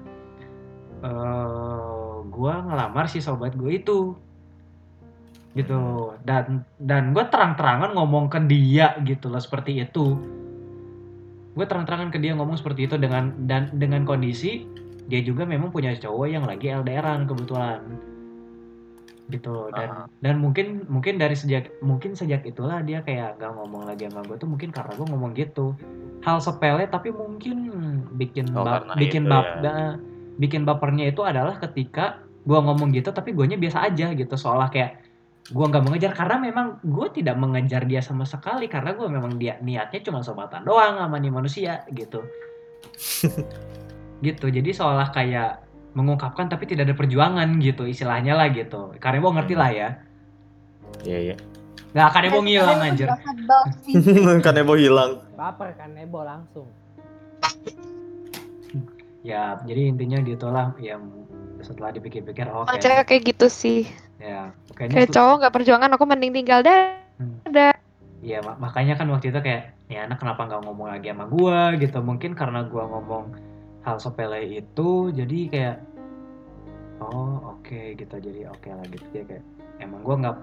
S1: eh gua ngelamar si sobat gue itu gitu. Dan dan gue terang-terangan ngomong ke dia gitu loh seperti itu. Gue terang-terangan ke dia ngomong seperti itu dengan dan dengan kondisi dia juga memang punya cowok yang lagi LDRan kebetulan. Gitu dan dan mungkin mungkin dari sejak mungkin sejak itulah dia kayak gak ngomong lagi sama gue tuh mungkin karena gue ngomong gitu. Hal sepele tapi mungkin bikin
S4: Oh,
S1: bap- bikin
S4: itu
S1: bap
S4: ya.
S1: bikin bapernya itu adalah ketika gue ngomong gitu tapi guanya biasa aja gitu seolah kayak gue nggak mengejar karena memang gue tidak mengejar dia sama sekali karena gue memang dia niatnya cuma sobatan doang sama nih manusia gitu <laughs> gitu jadi seolah kayak mengungkapkan tapi tidak ada perjuangan gitu istilahnya lah gitu karena gue ngerti lah ya
S4: Iya iya.
S1: nggak akan Nebo ngilang anjir <laughs> <laughs>
S4: kan Nebo hilang.
S2: Baper kan Nebo langsung.
S1: ya jadi intinya gitulah ya setelah dipikir-pikir oh kayak
S3: cewek kayak gitu sih.
S1: Ya kayaknya
S3: Kayak cowok nggak perjuangan, aku mending tinggal dah.
S1: Hmm.
S3: Ada.
S1: Iya mak- makanya kan waktu itu kayak ya anak kenapa nggak ngomong lagi sama gua? gitu. Mungkin karena gua ngomong hal sepele itu jadi kayak oh oke gitu. Jadi oke lah gitu. Ya kayak emang gua nggak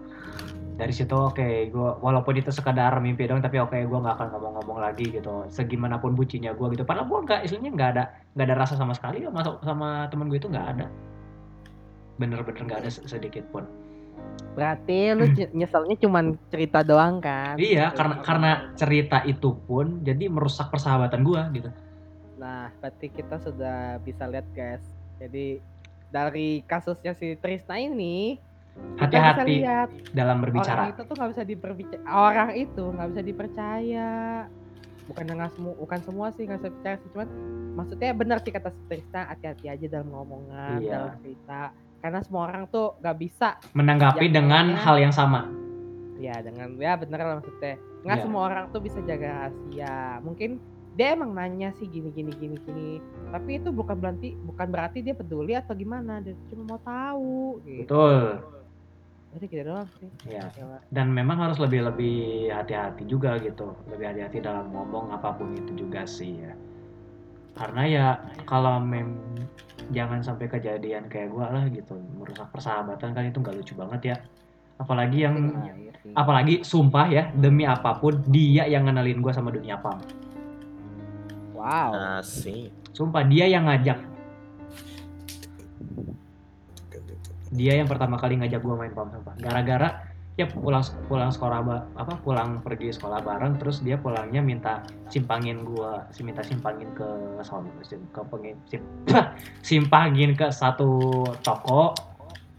S1: dari situ oke gua walaupun itu sekadar mimpi dong tapi oke gua nggak akan ngomong-ngomong lagi gitu. Segimanapun bucinya gua gitu. Padahal gua nggak istilahnya nggak ada nggak ada rasa sama sekali sama sama temen gue itu nggak ada bener-bener nggak ada se- sedikit pun
S2: Berarti lu ny- nyeselnya cuman cerita doang kan?
S1: iya karena karena cerita itu pun jadi merusak persahabatan gua gitu
S2: Nah, berarti kita sudah bisa lihat guys. Jadi dari kasusnya si Trisna ini
S1: hati-hati dalam
S2: orang
S1: berbicara.
S2: itu tuh nggak bisa diperbicara orang itu nggak bisa dipercaya bukan dengan semua bukan semua sih nggak bisa percaya sih cuman maksudnya benar sih kata si Trisna hati-hati aja dalam ngomongan
S1: Iya.
S2: dalam cerita karena semua orang tuh nggak bisa
S1: Menanggapi dengan hal yang sama.
S2: ya dengan ya bener lah maksudnya nggak
S1: Iya.
S2: semua orang tuh bisa jaga rahasia mungkin dia emang nanya sih gini gini gini gini tapi itu bukan berarti bukan berarti dia peduli atau gimana dia cuma mau tahu gitu
S1: Betul.
S2: jadi gitu doang sih
S1: Ya. Dan memang harus lebih lebih hati-hati juga gitu. Lebih hati-hati dalam ngomong apa pun itu juga sih ya. Karena ya kalau mem jangan sampai kejadian kayak gua lah gitu merusak persahabatan kan itu nggak lucu banget ya. Apalagi yang
S2: Nah, iya sih.
S1: apalagi sumpah ya demi apa pun dia yang ngenalin gua sama dunia pam.
S2: wow
S4: Asik.
S1: Sumpah dia yang ngajak. Dia yang pertama kali ngajak gua main pam sumpah. Gara-gara ya pulang pulang sekolah apa pulang pergi sekolah bareng terus dia pulangnya minta simpangin gua minta simpangin ke sim, ke pengin, sim, <coughs> simpangin ke satu toko.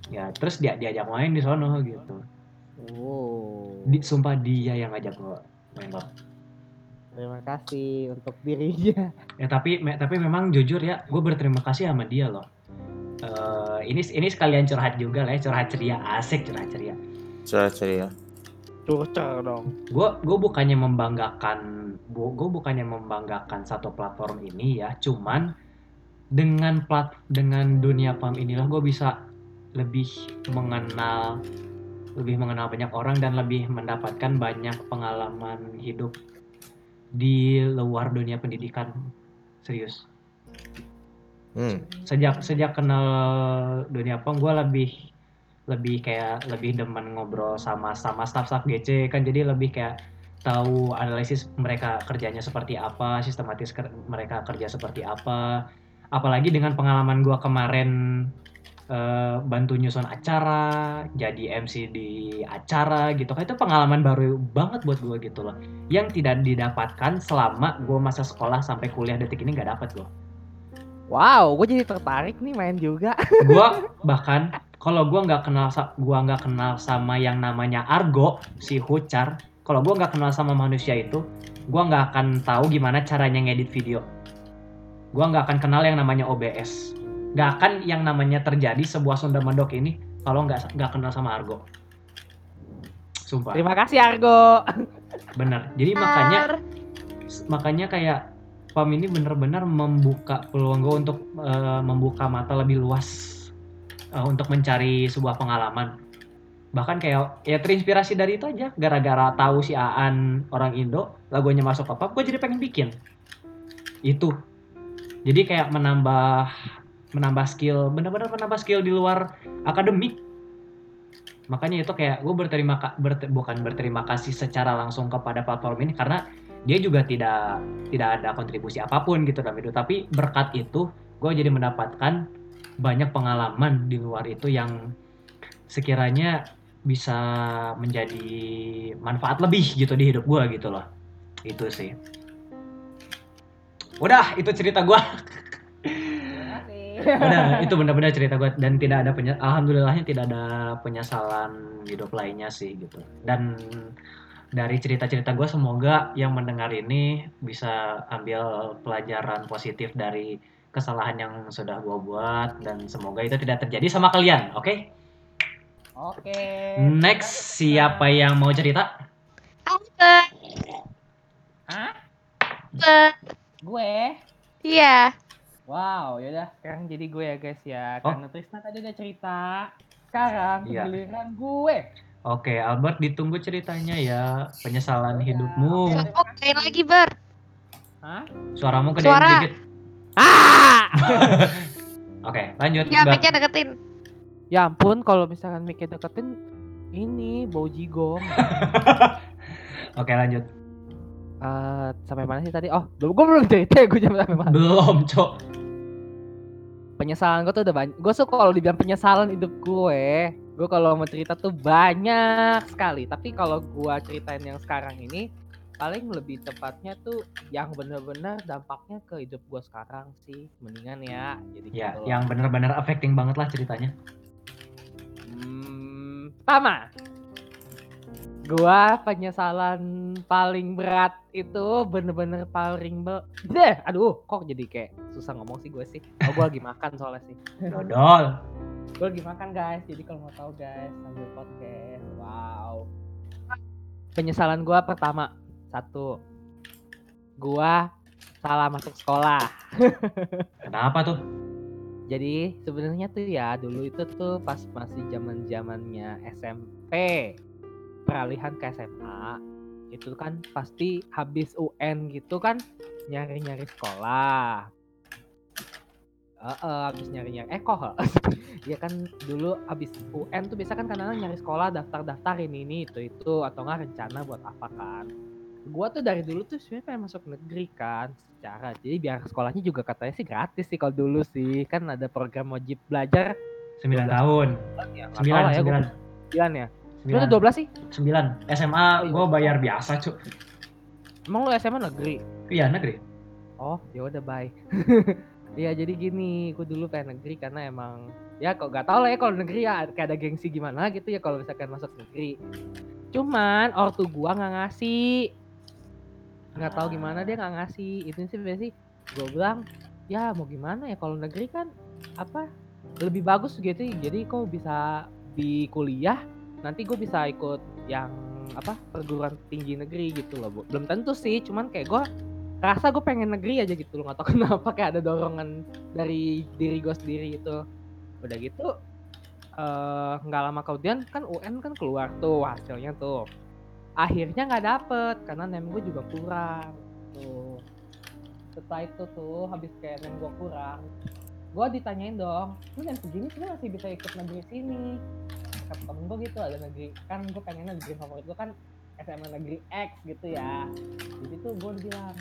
S1: Ya terus dia diajak main di sono gitu.
S2: Wow
S1: di, sumpah dia yang ngajak gua main
S2: terima kasih untuk dirinya.
S1: Ya tapi me- tapi memang jujur ya, gue berterima kasih sama dia loh. Eh, ini ini sekalian curhat juga lah, ya, curhat ceria, asik curhat ceria.
S4: Coba ceria.
S2: curcer dong
S1: Gue gue bukannya membanggakan, gue bukannya membanggakan satu platform ini ya, cuman dengan plat dengan dunia pam inilah gue bisa lebih mengenal lebih mengenal banyak orang dan lebih mendapatkan banyak pengalaman hidup di luar dunia pendidikan serius
S4: Hmm.
S1: sejak sejak kenal dunia pom gue lebih lebih kayak lebih demen ngobrol sama sama staff-staff GC kan. Jadi lebih kayak tahu analisis mereka kerjanya seperti apa sistematis ker- mereka kerja seperti apa. Apalagi dengan pengalaman gue kemarin eh, bantu nyusun acara jadi MC di acara gitu kan. Itu pengalaman baru banget buat gue gitu loh. Yang tidak didapatkan selama gue masa sekolah sampai kuliah detik ini nggak dapet gue
S2: wow gue jadi tertarik nih main juga.
S1: Gua bahkan kalau gua nggak kenal gua nggak kenal sama yang namanya Argo si Hucar kalau gue nggak kenal sama manusia itu gue nggak akan tahu gimana caranya ngedit video. Gue nggak akan kenal yang namanya OBS nggak akan yang namanya terjadi sebuah Sunda Mandok ini kalau nggak nggak kenal sama Argo. Sumpah.
S2: Terima kasih Argo. <laughs>
S1: bener jadi makanya makanya kayak PAM ini benar-benar membuka peluang gue untuk eh, membuka mata lebih luas eh, untuk mencari sebuah pengalaman. Bahkan kayak ya terinspirasi dari itu aja. Gara-gara tahu si Aan orang Indo lagunya masuk apa gue jadi pengen bikin. Itu. Jadi kayak menambah menambah skill benar-benar menambah skill di luar akademik. Makanya itu kayak gue berterima berte- bukan berterima kasih secara langsung kepada platform ini karena dia juga tidak tidak ada kontribusi apa pun gitu dalam hidup. Tapi berkat itu gue jadi mendapatkan banyak pengalaman di luar itu yang sekiranya bisa menjadi manfaat lebih gitu di hidup gue gitu loh. Itu sih. Udah itu cerita gue udah itu benar-benar cerita gue dan tidak ada penya alhamdulillahnya tidak ada penyesalan hidup lainnya sih gitu. Dan dari cerita-cerita gue semoga yang mendengar ini bisa ambil pelajaran positif dari kesalahan yang sudah gue buat dan semoga itu tidak terjadi sama kalian oke
S2: Oke.
S1: next siapa yang mau cerita
S3: Apa?
S2: Hah?
S3: Apa?
S2: Gue.
S3: Iya.
S2: Wow, yaudah sekarang jadi gue ya guys ya.
S1: Oh.
S2: Karena Trisna tadi udah cerita. Sekarang
S1: Iya.
S2: giliran gue.
S1: oke Albert ditunggu ceritanya ya penyesalan
S2: Udah.
S1: hidupmu
S3: Oke lagi ber.
S2: Hah?
S1: suaramu gedein
S3: Suara.
S1: dikit
S2: Ah! <laughs>
S1: oke lanjut
S3: Ya mic-nya deketin.
S2: ya ampun kalau misalkan mic deketin ini bau jigong. <laughs>
S1: oke lanjut
S2: Eh, sampai mana sih tadi? Oh, belum gue belum cerita ya gue jam sampai mana.
S1: belum cok
S2: Penyesalan gue tuh udah banyak. Gue suka kalau dibilang penyesalan hidup gue. Gue kalau mau cerita tuh banyak sekali. Tapi kalau gue ceritain yang sekarang ini, paling lebih tepatnya tuh yang bener-bener dampaknya ke hidup gue sekarang sih. Mendingan ya. Jadi
S1: ya
S2: gitu
S1: yang benar-benar affecting banget lah ceritanya
S2: Hmm, pertama, gua penyesalan paling berat itu bener-bener paling be deh, aduh, kok jadi kayak susah ngomong sih gue sih. Oh, gua lagi makan soalnya sih.
S1: dodol
S2: Gue lagi makan guys, jadi kalau mau tahu guys sambil podcast. Wow. Penyesalan gua pertama satu, gua salah masuk sekolah. <laughs>
S1: kenapa tuh
S2: Jadi sebenarnya tuh ya dulu itu tuh pas masih zaman zamannya SMP peralihan ke SMA itu kan pasti habis UN gitu kan nyari-nyari sekolah. Heeh, habis nyari-nyari eh kok <laughs> ya kan dulu habis UN tuh biasa kan kadang nyari sekolah daftar-daftar ini ini itu itu atau nggak rencana buat apa kan gua tuh dari dulu tuh sebenarnya pengen masuk negeri kan secara. Jadi biar sekolahnya juga katanya sih gratis sih kalau dulu sih. Kan ada program wajib belajar.
S1: 9
S2: 12.
S1: tahun.
S2: ya. Nggak tahu lah ya
S1: 9
S2: gua
S1: 9
S2: 9 ya? Lu udah 12 sih?
S1: 9 SMA
S2: Oh, iya.
S1: gue bayar biasa cuk.
S2: Emang lu SMA negeri?
S1: Iya negeri.
S2: Oh ya udah bye. <laughs> Iya jadi gini, gue dulu pengen negeri karena emang ya kok gak tau lah ya kalau negeri ya kayak ada gengsi gimana gitu ya kalau misalkan masuk negeri. Cuman ortu gua nggak ngasih, nggak tahu gimana dia nggak ngasih. Itu sih sih gue bilang ya mau gimana ya kalau negeri kan apa lebih bagus gitu. Jadi kok bisa di kuliah nanti gue bisa ikut yang apa perguruan tinggi negeri gitu loh. Bu. Belum tentu sih, cuman kayak gue rasa gue pengen negeri aja gitu loh nggak tahu <laughs> kenapa kayak ada dorongan dari diri gue sendiri itu udah gitu eh, nggak lama kemudian kan UN kan keluar tuh hasilnya tuh akhirnya nggak dapet karena nem gue juga kurang tuh. Setelah itu tuh habis kayak nem gue kurang gue ditanyain dong lu nem segini sih masih bisa ikut negeri sini? Kata temen gue gitu ada negeri kan gue pengen negeri favorit gue kan SMA negeri X gitu ya. Jadi tuh gue bilang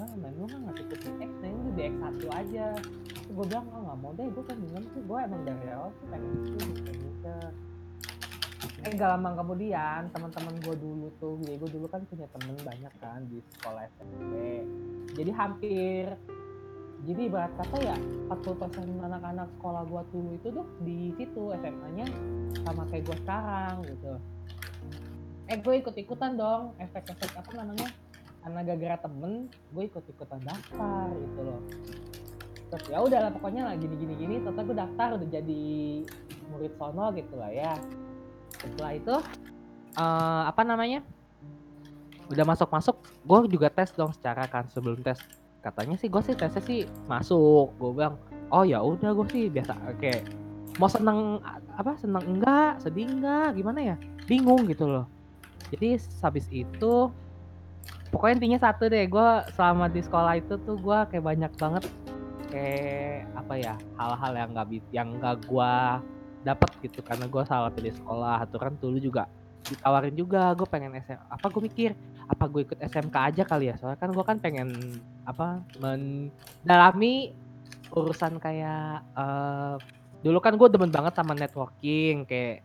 S2: nah lu kan nggak cukup di X nah ini di X1 aja. Terus gue bilang oh nggak mau deh gue kan bilang sih gue emang dari awal sih pengen itu pengen gitu eh gak lama kemudian teman-teman gue dulu tuh ya gue dulu kan punya temen banyak kan di sekolah SMP jadi hampir jadi ibarat kata ya 40% anak-anak sekolah gue dulu itu tuh di situ SMA-nya sama kayak gue sekarang gitu. Eh gue ikut-ikutan dong efek-efek apa namanya karena gara-gara temen gue ikut-ikutan daftar gitu loh. Terus ya udah lah pokoknya lah gini gini gini ternyata gue daftar udah jadi murid sono gitu lah ya setelah itu eh apa namanya? Udah masuk masuk gue juga tes dong secara kan sebelum tes. Katanya sih gue sih tesnya sih masuk. Gue bilang oh ya udah gue sih biasa kayak mau seneng apa seneng enggak sedih enggak gimana ya? Bingung gitu loh. Jadi habis itu pokoknya intinya satu deh gue selama di sekolah itu tuh gue kayak banyak banget kayak apa ya hal-hal yang nggak yang nggak gue dapat gitu karena gue salah pilih sekolah aturan dulu juga ditawarin juga gue pengen SM apa gue mikir apa gue ikut SMK aja kali ya soalnya kan gue kan pengen apa mendalami urusan kayak eh, dulu kan gue demen banget sama networking kayak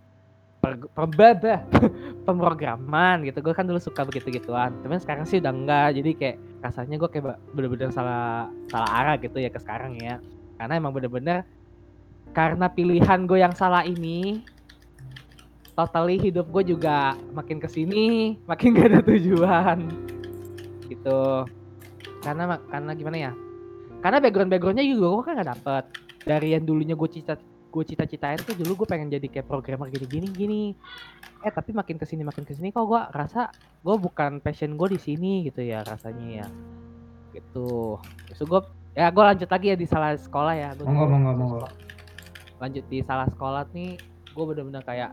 S2: per, per- bah, <laughs> pemrograman gitu gue kan dulu suka begitu gituan tapi sekarang sih udah enggak jadi kayak rasanya gue kayak bener-bener salah salah arah gitu ya ke sekarang ya karena emang bener-bener karena pilihan gue yang salah ini totally hidup gue juga makin ke sini makin gak ada tujuan. Gitu. Karena karena gimana ya? Karena background backgroundnya juga gue kan gak dapet. Dari yang dulunya gue cita gue cita-citain tuh dulu gue pengen jadi kayak programmer gini gini. Gini eh tapi makin ke sini makin ke sini kok gue rasa gue bukan passion gue di sini gitu ya rasanya ya. Gitu. Terus gue ya gue lanjut lagi ya di salah sekolah ya. Gua
S1: Monggo, monggo, monggo.
S2: Lanjut di salah sekolah nih gue bener-bener kayak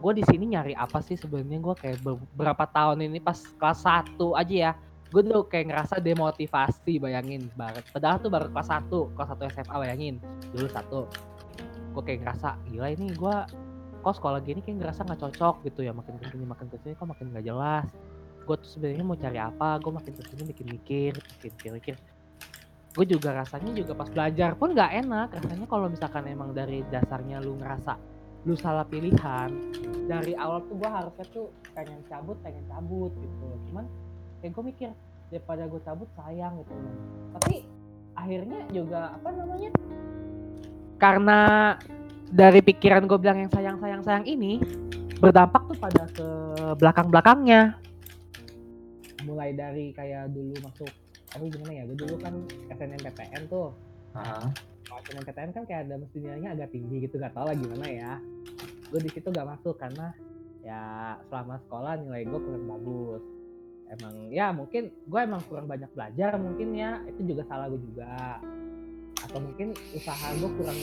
S2: gue di sini nyari apa sih sebenarnya? Gue kayak beberapa tahun ini pas kelas 1 aja ya. Gue tuh kayak ngerasa demotivasi bayangin banget padahal tuh baru kelas 1 kelas 1 SMA bayangin. Dulu satu. Gue kayak ngerasa gila ini gue kok sekolah gini kayak ngerasa nggak cocok gitu ya? Makin ke sini makin ke sini kok makin nggak jelas? Gue tuh sebenarnya mau cari apa? Gue makin ke sini bikin mikir bikin mikir-mikir gue juga rasanya juga pas belajar pun nggak enak. Rasanya kalau misalkan emang dari dasarnya lu ngerasa lu salah pilihan dari awal tuh gue harusnya tuh pengen cabut pengen cabut gitu cuman kayak gue mikir daripada gue cabut sayang gitu tapi akhirnya juga apa namanya karena dari pikiran gue bilang yang sayang sayang sayang ini berdampak tuh pada ke belakang belakangnya mulai dari kayak dulu masuk aku gimana ya? Gue dulu kan SNMPTN tuh. Kalau SNMPTN kan kayak ada mesti nilainya agak tinggi gitu gak tau lah gimana ya. Gue di situ gak masuk karena ya selama sekolah nilai gue kurang bagus. Emang ya mungkin gue emang kurang banyak belajar mungkin ya itu juga salah gue juga. Atau mungkin usaha gue kurang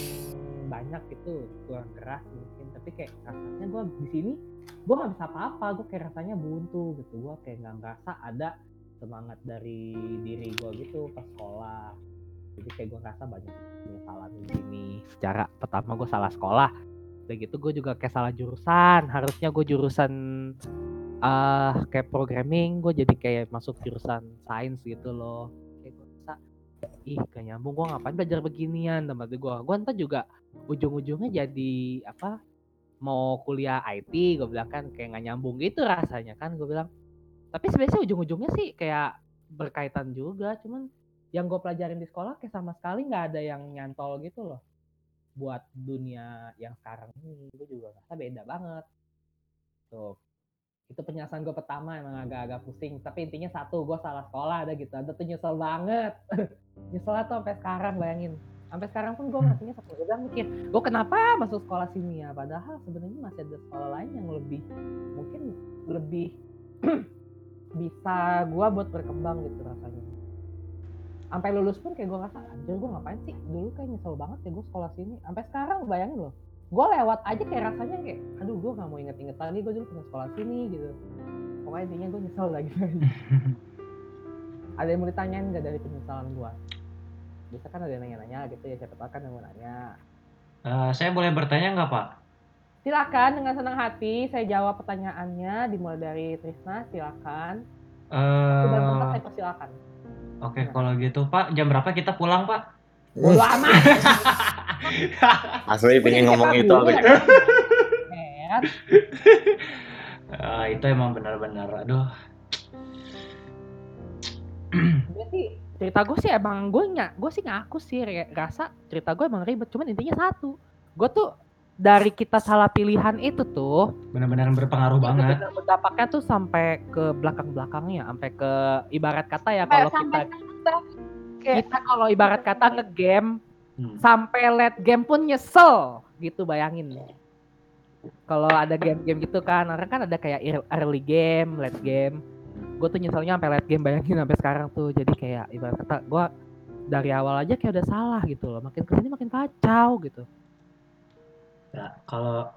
S2: banyak gitu kurang keras mungkin. Tapi kayak rasanya gue di sini gue nggak bisa apa-apa. Gue kayak rasanya buntu gitu. Gue kayak nggak ngerasa ada semangat dari diri gue gitu pas sekolah. Jadi kayak gue ngerasa banyak penyesalan di sini. Secara pertama gue salah sekolah udah gitu gue juga kayak salah jurusan. Harusnya gue jurusan eh kayak programming gue jadi kayak masuk jurusan sains gitu loh. Kayak gue rasa ih gak nyambung gue ngapain belajar beginian? Tempat gue gue ntar juga ujung-ujungnya jadi apa mau kuliah IT gue bilang kan kayak nggak nyambung gitu rasanya kan gue bilang tapi sebenarnya ujung-ujungnya sih kayak berkaitan juga cuman yang gue pelajarin di sekolah kayak sama sekali nggak ada yang nyantol gitu loh. Buat dunia yang sekarang ini gue juga ngerasa beda banget. Tuh itu penjelasan gue pertama emang agak-agak pusing tapi intinya satu gue salah sekolah ada gitu. Ada tuh nyesel banget. <laughs> Nyeselnya tuh sampai sekarang bayangin. Sampai sekarang pun gue ngertinya satu gue bilang mikir gue kenapa masuk sekolah sini ya? Padahal sebenarnya masih ada sekolah lain yang lebih mungkin lebih <clears throat> bisa gue buat berkembang gitu rasanya. Sampai lulus pun kayak gue ngerasa anjir gue ngapain sih? Dulu kayak nyesel banget ya gue sekolah sini. Sampai sekarang bayangin loh. Gue lewat aja kayak rasanya kayak aduh gue nggak mau inget-inget lagi gue dulu pernah sekolah sini gitu. Pokoknya intinya gue nyesel lagi. <laughs> Ada yang mau ditanyain nggak dari penyesalan gue biasa kan ada yang nanya-nanya gitu ya siapa tahu kan yang mau nanya.
S1: Eh, saya boleh bertanya nggak Pak?
S2: Silakan dengan senang hati saya jawab pertanyaannya dimulai dari Trisna silakan.
S1: Eh,
S2: dan tempat saya persilakan.
S1: Oke, kalau gitu Pak, jam berapa kita pulang Pak?
S2: Bodo amat <laughs>
S4: Asli pengen ngomong itu.
S1: Eh, itu emang benar-benar, aduh.
S2: Sih cerita gue sih emang gue nyak gue sih ngaku sih rasa cerita gue emang ribet cuman intinya satu. Gue tuh dari kita salah pilihan itu tuh
S1: benar-benar berpengaruh banget
S2: benar berdampaknya tuh sampai ke belakang-belakangnya, sampai ke ibarat kata ya
S3: Kayak
S2: kalau kita
S3: sampai kita kayak
S2: kita kalau ibarat kata ngegame
S1: Hmm.
S2: sampai late game pun nyesel gitu bayangin. Kalau ada game-game gitu kan, orang kan ada kayak ear- early game, late game. Gue tuh nyeselnya sampai late game bayangin sampai sekarang tuh. Jadi kayak ibarat kata gue dari awal aja kayak udah salah gitu loh. Makin ke sini makin kacau gitu.
S1: Ya, kalau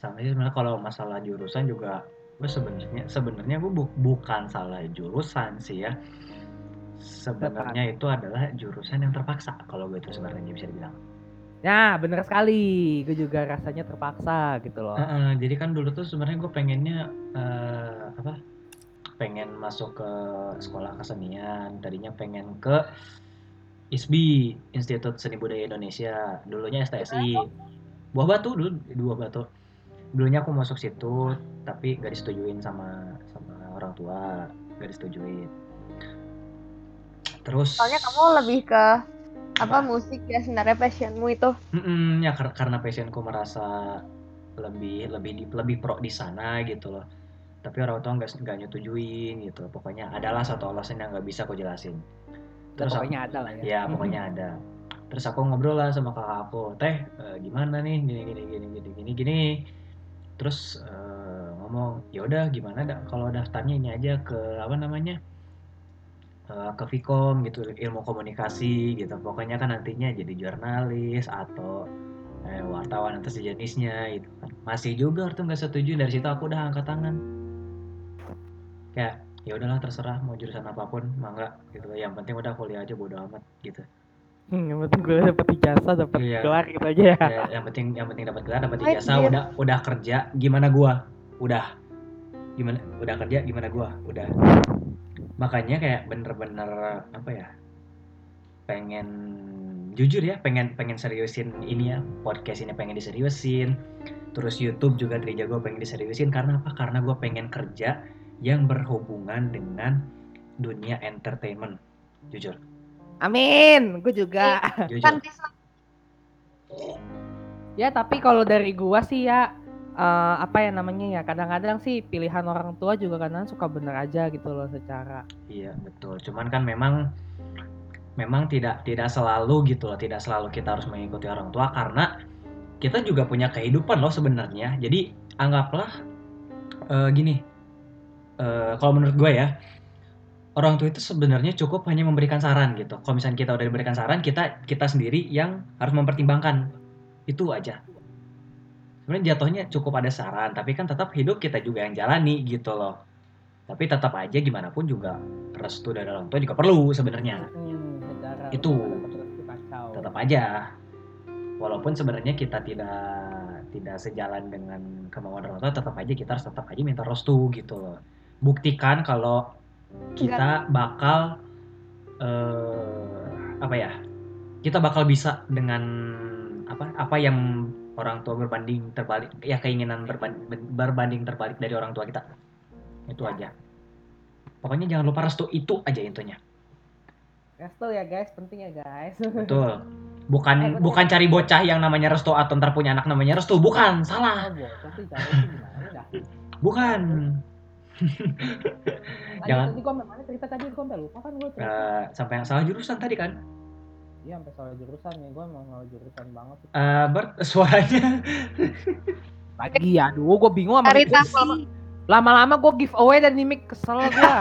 S1: sama sih sebenarnya kalau masalah jurusan juga gue sebenarnya sebenarnya gue bu- bukan salah jurusan sih ya. Sebenarnya itu adalah jurusan yang terpaksa kalau gue itu sebenarnya bisa dibilang.
S2: Nah bener sekali, gue juga rasanya terpaksa gitu loh.
S1: Heeh, jadi kan dulu tuh sebenarnya gue pengennya eh, apa pengen masuk ke sekolah kesenian. Tadinya pengen ke ISBI Institut Seni Budaya Indonesia. Dulunya STSI Buah Batu dulu dua Batu. Dulunya aku masuk situ tapi gak disetujuin sama sama orang tua gak disetujuin. Terus
S3: soalnya kamu lebih ke apa musik ya sebenarnya passionmu itu.
S1: Mm-mm, ya kar- karena passionku merasa lebih lebih di, lebih pro di sana gitu loh. Tapi orang tua nggak nggak nyetujuin gitu. Pokoknya adalah satu alasan yang nggak bisa aku jelasin.
S2: Ya,
S1: terus aku-
S2: pokoknya ada lah ya.
S1: ya pokoknya ada terus aku ngobrol lah sama kakak aku teh eh, gimana nih? Gini gini gini gini gini gini. Terus eh, ngomong ya udah gimana dah? Kalau daftarnya ini aja ke apa namanya eh, ke Vkom gitu ilmu komunikasi gitu. Pokoknya kan nantinya jadi jurnalis atau eh, wartawan atau sejenisnya gitu kan. Masih juga tuh nggak setuju dari situ aku udah angkat tangan. Kayak ya udahlah terserah mau jurusan apa pun mangga gitu. Yang penting udah kuliah aja bodo amat gitu
S2: Hmm, yang penting gue dapet ijazah, dapet
S1: Iya.
S2: gelar gitu aja ya.
S1: ya, yang penting yang penting dapat gelar dapat
S3: Anjir.
S1: ijazah udah udah kerja gimana gua? Udah. Gimana udah kerja gimana gua? Udah. Makanya kayak bener-bener apa ya pengen jujur ya pengen pengen seriusin ini ya podcast ini pengen diseriusin. Terus YouTube juga dari jago pengen diseriusin karena apa? Karena gua pengen kerja yang berhubungan dengan dunia entertainment jujur
S2: Amin, gue juga.
S1: jujur
S3: Kan Tisna
S2: Ya tapi kalau dari gua sih ya eh, apa ya namanya ya kadang-kadang sih pilihan orang tua juga kadang suka bener aja gitu loh secara
S1: Iya betul. Cuman kan memang memang tidak tidak selalu gitu loh. Tidak selalu kita harus mengikuti orang tua karena kita juga punya kehidupan loh sebenarnya. Jadi anggaplah eh, gini. eh, kalau menurut gue ya orang tua itu sebenarnya cukup hanya memberikan saran gitu. Kalau misalnya kita udah diberikan saran, kita kita sendiri yang harus mempertimbangkan. Itu aja. Sebenarnya jatuhnya cukup ada saran, tapi kan tetap hidup kita juga yang jalani gitu loh. Tapi tetap aja gimana pun juga restu dari orang tua juga perlu sebenarnya.
S2: hmm,
S1: Itu. Tetap aja. Walaupun sebenarnya kita tidak tidak sejalan dengan kemauan orang tua, tetap aja kita harus tetap aja minta restu gitu loh. Buktikan kalau kita bakal eh apa ya? Kita bakal bisa dengan apa apa yang orang tua berbanding terbalik ya keinginan berban- berbanding terbalik dari orang tua kita itu aja pokoknya jangan lupa restu itu aja intinya
S2: Resto ya guys, penting ya guys.
S1: betul <laughs>
S2: Eh,
S1: bukan
S2: betul.
S1: bukan cari bocah yang namanya restu atau ntar punya anak namanya restu bukan salah
S2: Ah, dah.
S1: bukan Jangan.
S2: tadi gua sampai mana cerita tadi gua sampai lupa kan gua cerita.
S1: Eh, sampai yang salah jurusan tadi kan
S2: Iya sampai soal jurusan nih, gua mau soal jurusan banget.
S1: Eh, Bert <laughs> suaranya
S2: Lagi aduh gua bingung sama
S3: tahu.
S2: Lama-lama gua giveaway dan mic kesel gua.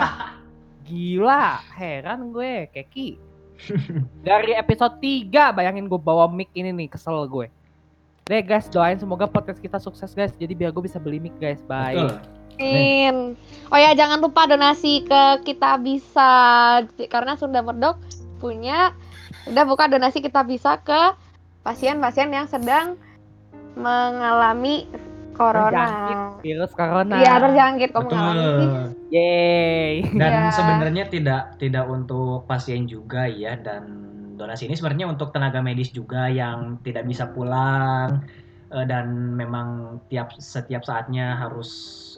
S2: Gila, heran gue, Keki. Dari episode 3 bayangin gue bawa mic ini nih, kesel gue. Deh guys, doain semoga podcast kita sukses guys. Jadi biar gue bisa beli mic guys. Bye.
S1: betul
S3: Amin. Oh ya jangan lupa donasi ke kita bisa karena Sunda Merdok punya udah buka donasi kita bisa ke pasien-pasien yang sedang mengalami corona.
S2: Terjangkit virus corona.
S3: Iya terjangkit kok
S1: betul
S3: mengalami.
S2: Yeay.
S1: dan
S3: Ya.
S1: sebenarnya tidak tidak untuk pasien juga ya dan donasi ini sebenarnya untuk tenaga medis juga yang tidak bisa pulang dan memang tiap setiap saatnya harus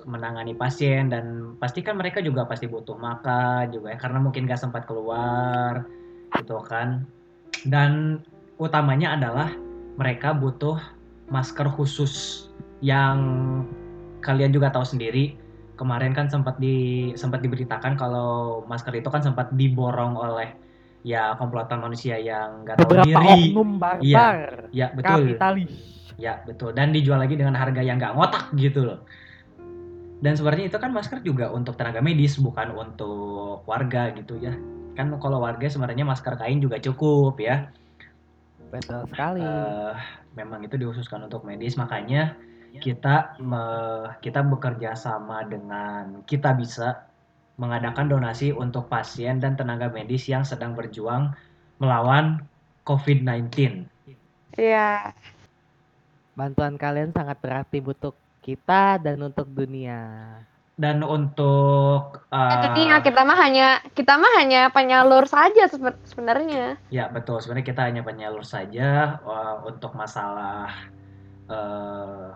S1: menangani pasien dan pastikan mereka juga pasti butuh makan juga ya karena mungkin gak sempat keluar gitu kan dan utamanya adalah mereka butuh masker khusus yang kalian juga tahu sendiri kemarin kan sempat di sempat diberitakan kalau masker itu kan sempat diborong oleh ya komplotan manusia yang nggak tahu
S2: Beberapa
S1: diri.
S2: oknum barbar.
S1: Iya, Ya betul.
S2: Kapitalis.
S1: Ya betul. Dan dijual lagi dengan harga yang nggak ngotak gitu loh. Dan sebenarnya itu kan masker juga untuk tenaga medis bukan untuk warga gitu ya. Kan kalau warga sebenarnya masker kain juga cukup ya.
S2: Betul sekali.
S1: Eh, memang itu dikhususkan untuk medis makanya kita me- kita bekerja sama dengan kita bisa mengadakan donasi untuk pasien dan tenaga medis yang sedang berjuang melawan COVID-19.
S3: Iya.
S2: Bantuan kalian sangat berarti untuk kita dan untuk dunia.
S1: Dan untuk eh,
S3: Dunia kita mah hanya kita mah hanya penyalur saja sebe- sebenarnya.
S1: Ya betul, sebenarnya kita hanya penyalur saja eh, untuk masalah eh,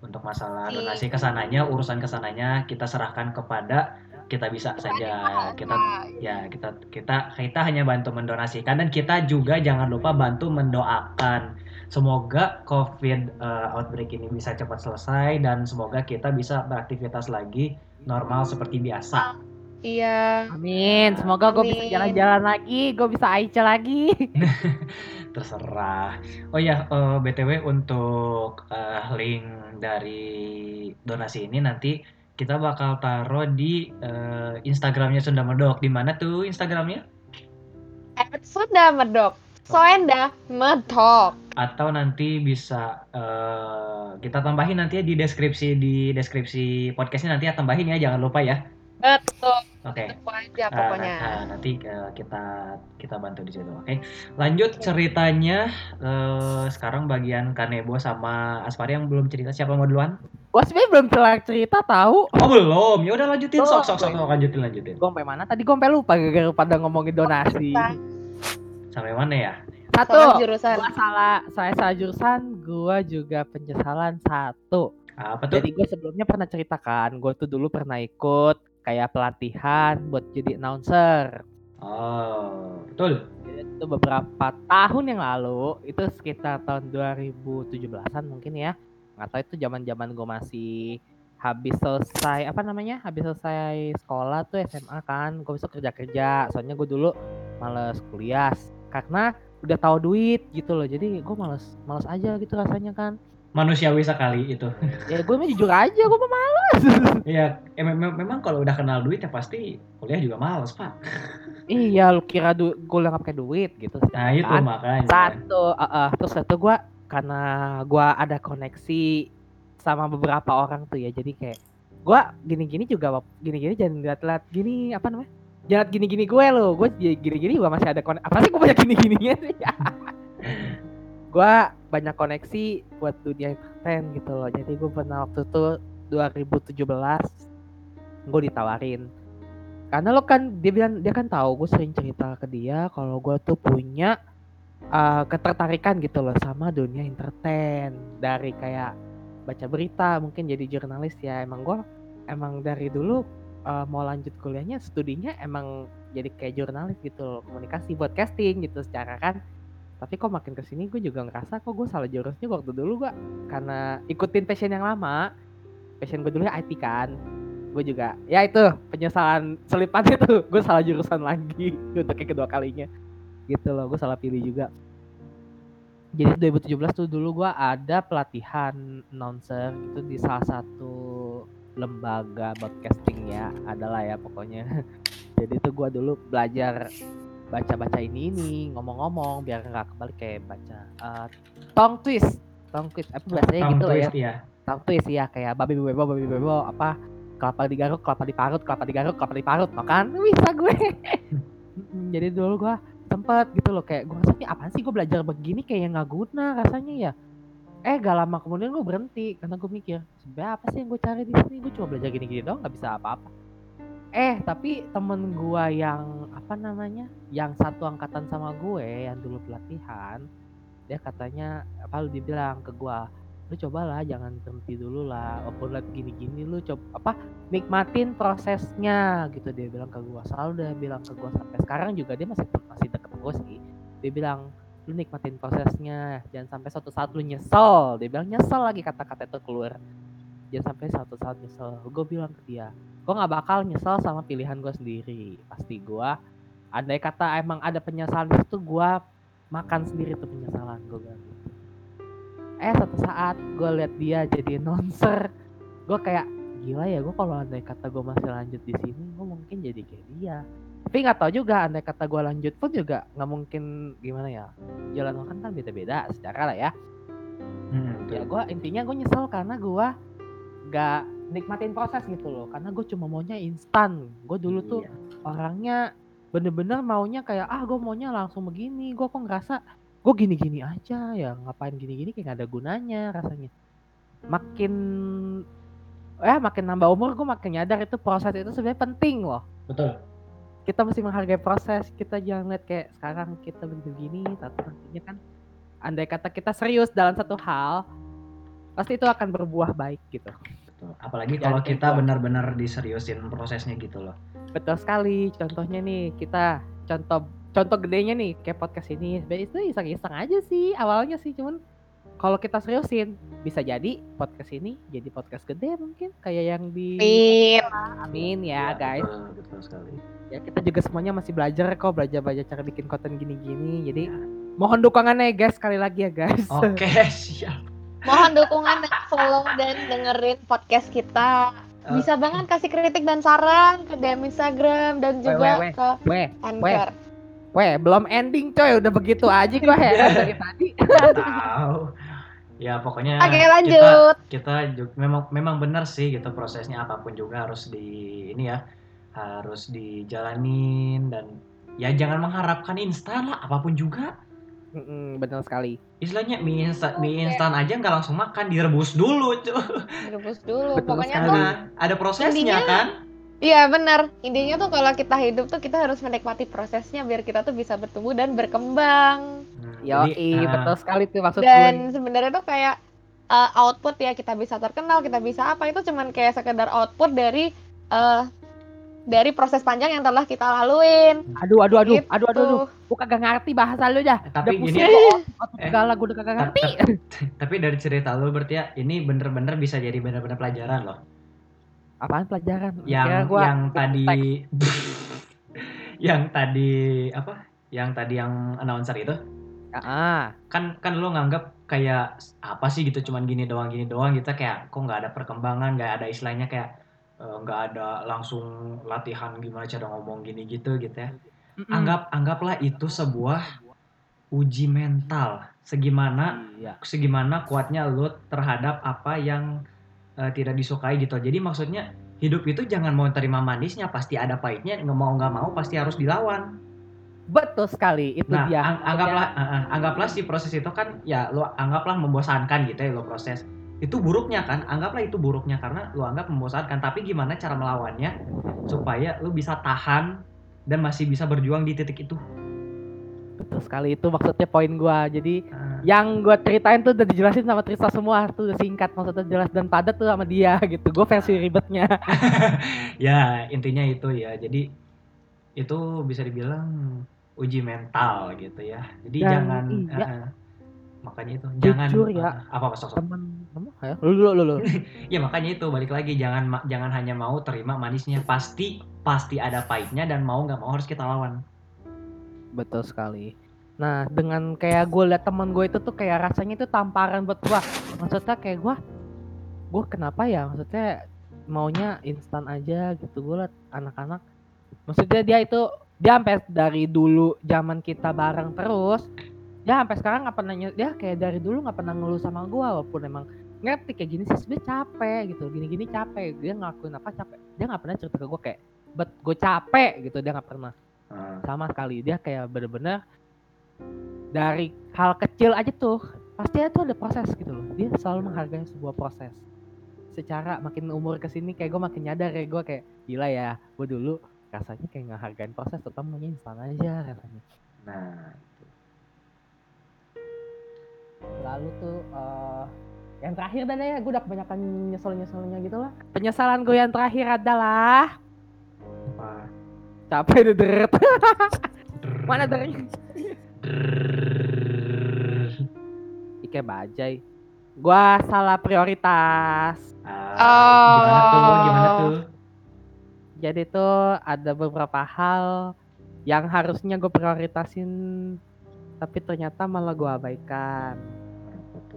S1: untuk masalah
S3: Si-
S1: donasi ke sananya, urusan ke sananya kita serahkan kepada kita bisa saja. Kita ya kita kita kita hanya bantu mendonasikan dan kita juga jangan lupa bantu mendoakan. Semoga COVID eh, outbreak ini bisa cepat selesai dan semoga kita bisa beraktivitas lagi normal seperti biasa.
S3: Iya.
S2: Amin. Semoga gue bisa jalan-jalan lagi, gue bisa Aica lagi. <laughs>
S1: Terserah. Oh ya, eh, BTW untuk eh, link dari donasi ini nanti kita bakal taruh di eh, Instagramnya Sunda Medok. Di mana tuh Instagramnya?
S3: Eh, Sudah medok. Soenda medok.
S1: Atau nanti bisa eh, kita tambahin nanti ya di deskripsi di deskripsi podcastnya nanti ya tambahin ya, jangan lupa ya.
S3: Betul.
S1: Oke.
S3: Aja
S1: Nah,
S3: pokoknya.
S1: nah, nanti eh, kita kita bantu di situ, oke? Lanjut ceritanya eh, sekarang bagian Kanebo sama Aspari yang belum cerita siapa mau duluan?
S2: Gue sebenernya belum cerita tahu.
S1: Oh belum, ya udah lanjutin sok sok sok lanjutin lanjutin.
S2: Gue sampai mana? Tadi gue sampai lupa gara-gara pada ngomongin donasi.
S1: Sampai mana ya?
S2: Satu.
S3: Salah jurusan.
S2: Gua salah, saya salah jurusan, gue juga penyesalan satu.
S1: Apa tuh?
S2: Jadi gue sebelumnya pernah ceritakan, gue tuh dulu pernah ikut kayak pelatihan buat jadi announcer.
S1: Oh betul.
S2: Itu beberapa tahun yang lalu, itu sekitar tahun 2017-an mungkin ya. Nggak tahu itu zaman-zaman gue masih habis selesai apa namanya habis selesai sekolah tuh SMA kan gue besok kerja kerja soalnya gue dulu males kuliah karena udah tahu duit gitu loh jadi gue males males aja gitu rasanya kan
S1: Manusiawi sekali itu.
S2: ya gue mah jujur aja gue mah males <laughs>
S1: Iya, eh, mem- memang kalau udah kenal duit ya pasti kuliah juga males pak.
S2: iya lu kira du gue nggak pakai duit gitu
S1: Nah itu
S2: Kan?
S1: makanya.
S2: satu eh, eh, terus satu gue karena gue ada koneksi sama beberapa orang tuh ya jadi kayak gue gini-gini juga gini-gini jangan lihat-lihat gini apa namanya jangan gini-gini gue lo gue gini-gini juga masih ada koneksi apa sih gue banyak gini-gininya sih? <laughs> Gue banyak koneksi buat dunia entertain gitu loh. Jadi gue pernah waktu itu 2017 gue ditawarin. Karena lo kan dia bilang dia kan tahu gue sering cerita ke dia kalau gue tuh punya uh, ketertarikan gitu loh sama dunia entertain. Dari kayak baca berita mungkin jadi jurnalis ya. Emang gue emang dari dulu uh, mau lanjut kuliahnya studinya emang jadi kayak jurnalis gitu loh komunikasi buat casting gitu secara kan. Tapi kok makin ke sini gue juga ngerasa kok gue salah jurusnya waktu dulu gue karena ikutin passion yang lama. Passion gue dulu IT kan. Gue juga ya itu penyesalan selipan <laughs> itu. Gue salah jurusan lagi <laughs> untuk yang kedua kalinya. Gitu loh gue salah pilih juga. Jadi 2017 tuh dulu gue ada pelatihan announcer itu di salah satu lembaga broadcasting ya adalah ya pokoknya. <laughs> Jadi tuh gue dulu belajar baca-baca ini ini ngomong-ngomong biar nggak kembali kayak baca uh, tong twist. Tong twist apa biasanya
S1: Tongue
S2: gitu lah ya?
S1: twist, ya.
S2: tong twist ya kayak babi bebo babi bebo apa kelapa digaruk kelapa diparut kelapa digaruk kelapa diparut makan bisa gue. <laughs> Jadi dulu gue sempet gitu loh kayak gue rasa "Ini apaan sih gue belajar begini kayak nggak guna rasanya ya eh gak lama kemudian gue berhenti karena gue mikir sebenarnya apa sih yang gue cari di sini? Gue cuma belajar gini-gini doang nggak bisa apa-apa. Eh tapi temen gue yang apa namanya yang satu angkatan sama gue yang dulu pelatihan dia katanya apa lu dibilang ke gue lu cobalah jangan berhenti dulu lah walaupun liat gini-gini lu coba apa nikmatin prosesnya gitu dia bilang ke gua. Selalu dia bilang ke gua sampai sekarang juga dia masih masih deket gue sih. Dia bilang lu nikmatin prosesnya jangan sampai suatu saat lu nyesel. Dia bilang nyesel lagi kata-kata itu keluar. Jangan sampai suatu saat nyesel. Gue bilang ke dia gue nggak bakal nyesel sama pilihan gue sendiri. Pasti gue andai kata emang ada penyesalan itu gue makan sendiri tuh penyesalan gue bilang gitu. Eh satu saat gue liat dia jadi nonser gue kayak gila ya gue kalau andai kata gue masih lanjut di sini gue mungkin jadi kayak dia tapi nggak tahu juga andai kata gue lanjut pun juga nggak mungkin gimana ya jalan makan kan beda-beda secara lah ya.
S1: Hmm,
S2: ya gue intinya gue nyesel karena gue nggak nikmatin proses gitu loh. Karena gue cuma maunya instan. Gue dulu tuh
S1: Iya.
S2: orangnya bener-bener maunya kayak ah gue maunya langsung begini. Gue kok ngerasa gue gini-gini aja ya ngapain gini-gini? Kayak gak ada gunanya rasanya. Makin ya makin nambah umur gue makin nyadar itu proses itu sebenarnya penting loh.
S1: Betul.
S2: Kita mesti menghargai proses kita jangan lihat kayak sekarang kita begini tapi nantinya kan andai kata kita serius dalam satu hal pasti itu akan berbuah baik gitu
S1: Betul. Apalagi
S2: Jangan
S1: kalau kita benar-benar diseriusin prosesnya gitu loh.
S2: betul sekali contohnya nih kita contoh contoh gedenya nih kayak podcast ini sebenarnya itu iseng-iseng aja sih awalnya sih cuman kalau kita seriusin bisa jadi podcast ini jadi podcast gede mungkin kayak yang di
S3: Pin.
S2: amin ya
S1: Iya,
S2: guys
S1: Betul, betul sekali.
S2: ya kita juga semuanya masih belajar kok belajar belajar cara bikin konten gini-gini jadi mohon dukungannya ya guys sekali lagi ya guys
S1: Oke, <laughs> siap.
S3: Mohon dukungan dan follow dan dengerin podcast kita. Bisa banget kasih kritik dan saran ke DM Instagram dan juga
S2: weh,
S3: ke
S2: weh
S3: Anchor.
S2: weh belum ending coy udah begitu aja gue <laughs> heran dari tadi
S1: Tahu. Ya pokoknya
S3: Oke,
S1: kita
S3: lanjut.
S1: kita ju- memang memang benar sih gitu prosesnya apa pun juga harus di ini ya harus dijalanin dan ya jangan mengharapkan instan lah apa pun juga
S2: Mm-mm, benar sekali
S1: istilahnya mie instan mie instan aja nggak langsung makan direbus dulu cuy
S3: Direbus dulu.
S2: Betul
S3: Pokoknya
S2: sekali.
S3: tuh
S1: ada prosesnya
S3: Intinya-
S1: kan
S3: Iya benar. Intinya tuh kalau kita hidup tuh kita harus menikmati prosesnya biar kita tuh bisa bertumbuh dan berkembang.
S1: Hmm,
S2: Yo,
S1: jadi, ah,
S2: betul sekali tuh maksud
S3: Dan
S2: gue.
S3: sebenarnya tuh kayak uh, output ya kita bisa terkenal, kita bisa apa itu cuman kayak sekedar output dari uh, dari proses panjang yang telah kita laluin.
S2: Aduh, aduh, aduh,
S3: Gitu.
S2: aduh, aduh, aduh. Gue kagak ngerti bahasa lu dah.
S1: tapi
S2: Udah
S1: gini ya, Eh.
S2: segala gue udah kagak ngerti. <laughs>
S1: tapi dari cerita lu berarti ya ini bener-bener bisa jadi bener-bener pelajaran loh
S2: Apaan pelajaran?
S1: yang
S2: Kira gua
S1: yang tadi <laughs> yang tadi apa yang tadi yang announcer itu
S2: Ah,
S1: kan kan lu nganggap kayak apa sih gitu cuman gini doang gini doang gitu kayak kok nggak ada perkembangan nggak ada istilahnya kayak eh, nggak ada langsung latihan gimana cara ngomong gini gitu gitu ya
S2: mm-mm.
S1: anggap anggaplah itu sebuah uji mental segimana
S2: Iya.
S1: segimana kuatnya lu terhadap apa yang eh, tidak disukai gitu jadi maksudnya hidup itu jangan mau terima manisnya pasti ada pahitnya nggak mau nggak mau pasti harus dilawan
S2: Betul sekali, itu
S1: Nah,
S2: dia.
S1: ang- anggaplah uh, uh, anggaplah si proses itu kan ya lo anggaplah membosankan gitu ya lo proses. Itu buruknya kan? Anggaplah itu buruknya karena lo anggap membosankan, tapi gimana cara melawannya supaya lo bisa tahan dan masih bisa berjuang di titik itu.
S2: Betul sekali itu maksudnya poin gua. Jadi
S1: Uh,
S2: yang gua ceritain tuh udah dijelasin sama Trista semua tuh udah singkat maksudnya jelas dan padat tuh sama dia <laughs> gitu. Gue versi ribetnya. <laughs>
S1: ya, intinya itu ya. Jadi itu bisa dibilang uji mental gitu ya. Jadi
S2: Dan
S1: jangan
S2: iya.
S1: uh, makanya itu jangan
S2: Jujur ya.
S1: uh, apa apa sok, sok.
S2: Temen, temen, ya, lu lu lu. lu. <laughs>
S1: Ya makanya itu balik lagi jangan ma- jangan hanya mau terima manisnya pasti pasti ada pahitnya dan mau nggak mau harus kita lawan.
S2: Betul sekali. Nah, dengan kayak gue liat temen gue itu tuh kayak rasanya itu tamparan buat gua. Maksudnya kayak gua, gue kenapa ya? Maksudnya maunya instan aja gitu. Gue liat anak-anak. Maksudnya dia itu dia sampai dari dulu zaman kita bareng terus. Dia sampai sekarang nggak pernah dia kayak dari dulu nggak pernah ngeluh sama gua walaupun emang ngerti kayak gini sih sebenarnya capek gitu gini-gini capek dia ngelakuin apa capek? Dia nggak pernah cerita ke gue kayak bet gue capek gitu. Dia nggak pernah.
S1: Uh,
S2: sama sekali. Dia kayak bener-bener dari hal kecil aja tuh pasti itu ada proses gitu loh. Dia selalu menghargai sebuah proses. Secara makin umur ke sini kayak gue makin nyadar ya gue kayak gila ya gue dulu rasanya kayak nggak hargain proses tetap maunya instan aja rasanya
S1: nah,
S2: lalu tuh eh, yang terakhir dah deh gue udah kebanyakan nyesel nyeselnya gitu lah penyesalan gue yang terakhir adalah
S1: apa?
S2: capek deh deret mana dernya kayak bajai. Gua salah prioritas.
S1: Ah, Gimana tuh? Gimana
S3: Oh.
S1: tuh?
S2: Jadi tuh ada beberapa hal yang harusnya gue prioritasin tapi ternyata malah gue abaikan.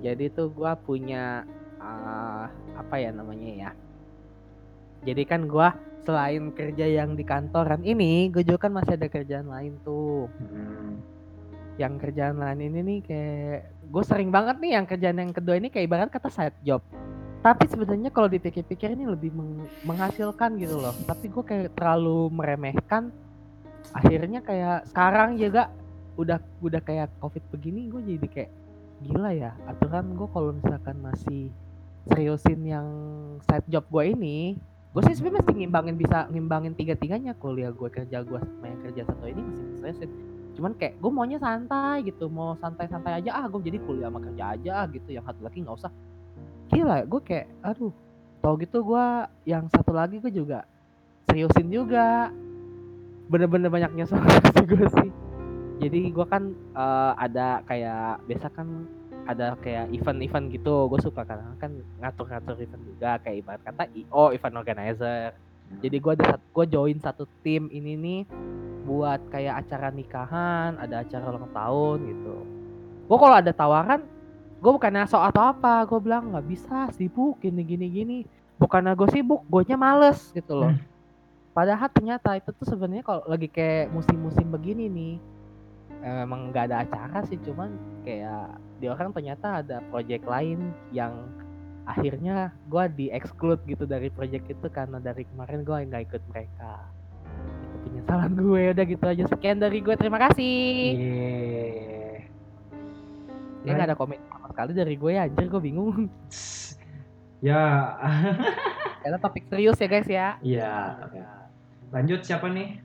S2: Jadi tuh gue punya ah, apa ya namanya ya? Jadi kan gue selain kerja yang di kantoran ini, gue juga kan masih ada kerjaan lain tuh.
S1: Hmm.
S2: Yang kerjaan lain ini nih kayak gue sering banget nih yang kerjaan yang kedua ini kayak ibarat kata side job. Tapi sebenarnya kalau dipikir-pikir ini lebih meng- menghasilkan gitu loh. Tapi gue kayak terlalu meremehkan. Akhirnya kayak sekarang juga udah udah kayak covid begini gue jadi kayak gila ya aturan gue kalau misalkan masih seriusin yang side job gue ini gue sih sebenarnya mesti ngimbangin bisa ngimbangin tiga tiganya kuliah gue kerja gue sama yang kerja satu ini masih seriusin cuman kayak gue maunya santai gitu mau santai-santai aja ah gue jadi kuliah sama kerja aja ah, gitu yang satu lagi nggak usah gila gue kayak aduh tau gitu gue yang satu lagi gue juga seriusin juga. Bener-bener banyak nyesel <laughs> gue sih. Jadi gue kan eh, ada kayak biasa kan ada kayak event-event gitu gue suka kan kan ngatur-ngatur event juga kayak ibarat kata IO event organizer. Jadi gue ada gue join satu tim ini nih buat kayak acara nikahan ada acara ulang tahun gitu. Gue kalau ada tawaran gue bukannya sok atau apa gue bilang nggak bisa sibuk gini gini gini bukannya gue sibuk gue males gitu loh.
S1: Hmm.
S2: padahal ternyata itu tuh sebenarnya kalau lagi kayak musim-musim begini nih emang nggak ada acara sih cuman kayak di orang ternyata ada project lain yang akhirnya gue di exclude gitu dari project itu karena dari kemarin gue nggak ikut mereka. Itu penyesalan gue udah gitu aja. Sekian dari gue terima kasih.
S1: Iya.
S2: ya nggak ada komen sama sekali dari gue ya anjir gue bingung
S1: Ya, <laughs>
S2: karena topik serius ya guys ya
S1: iya. oke. Lanjut siapa nih?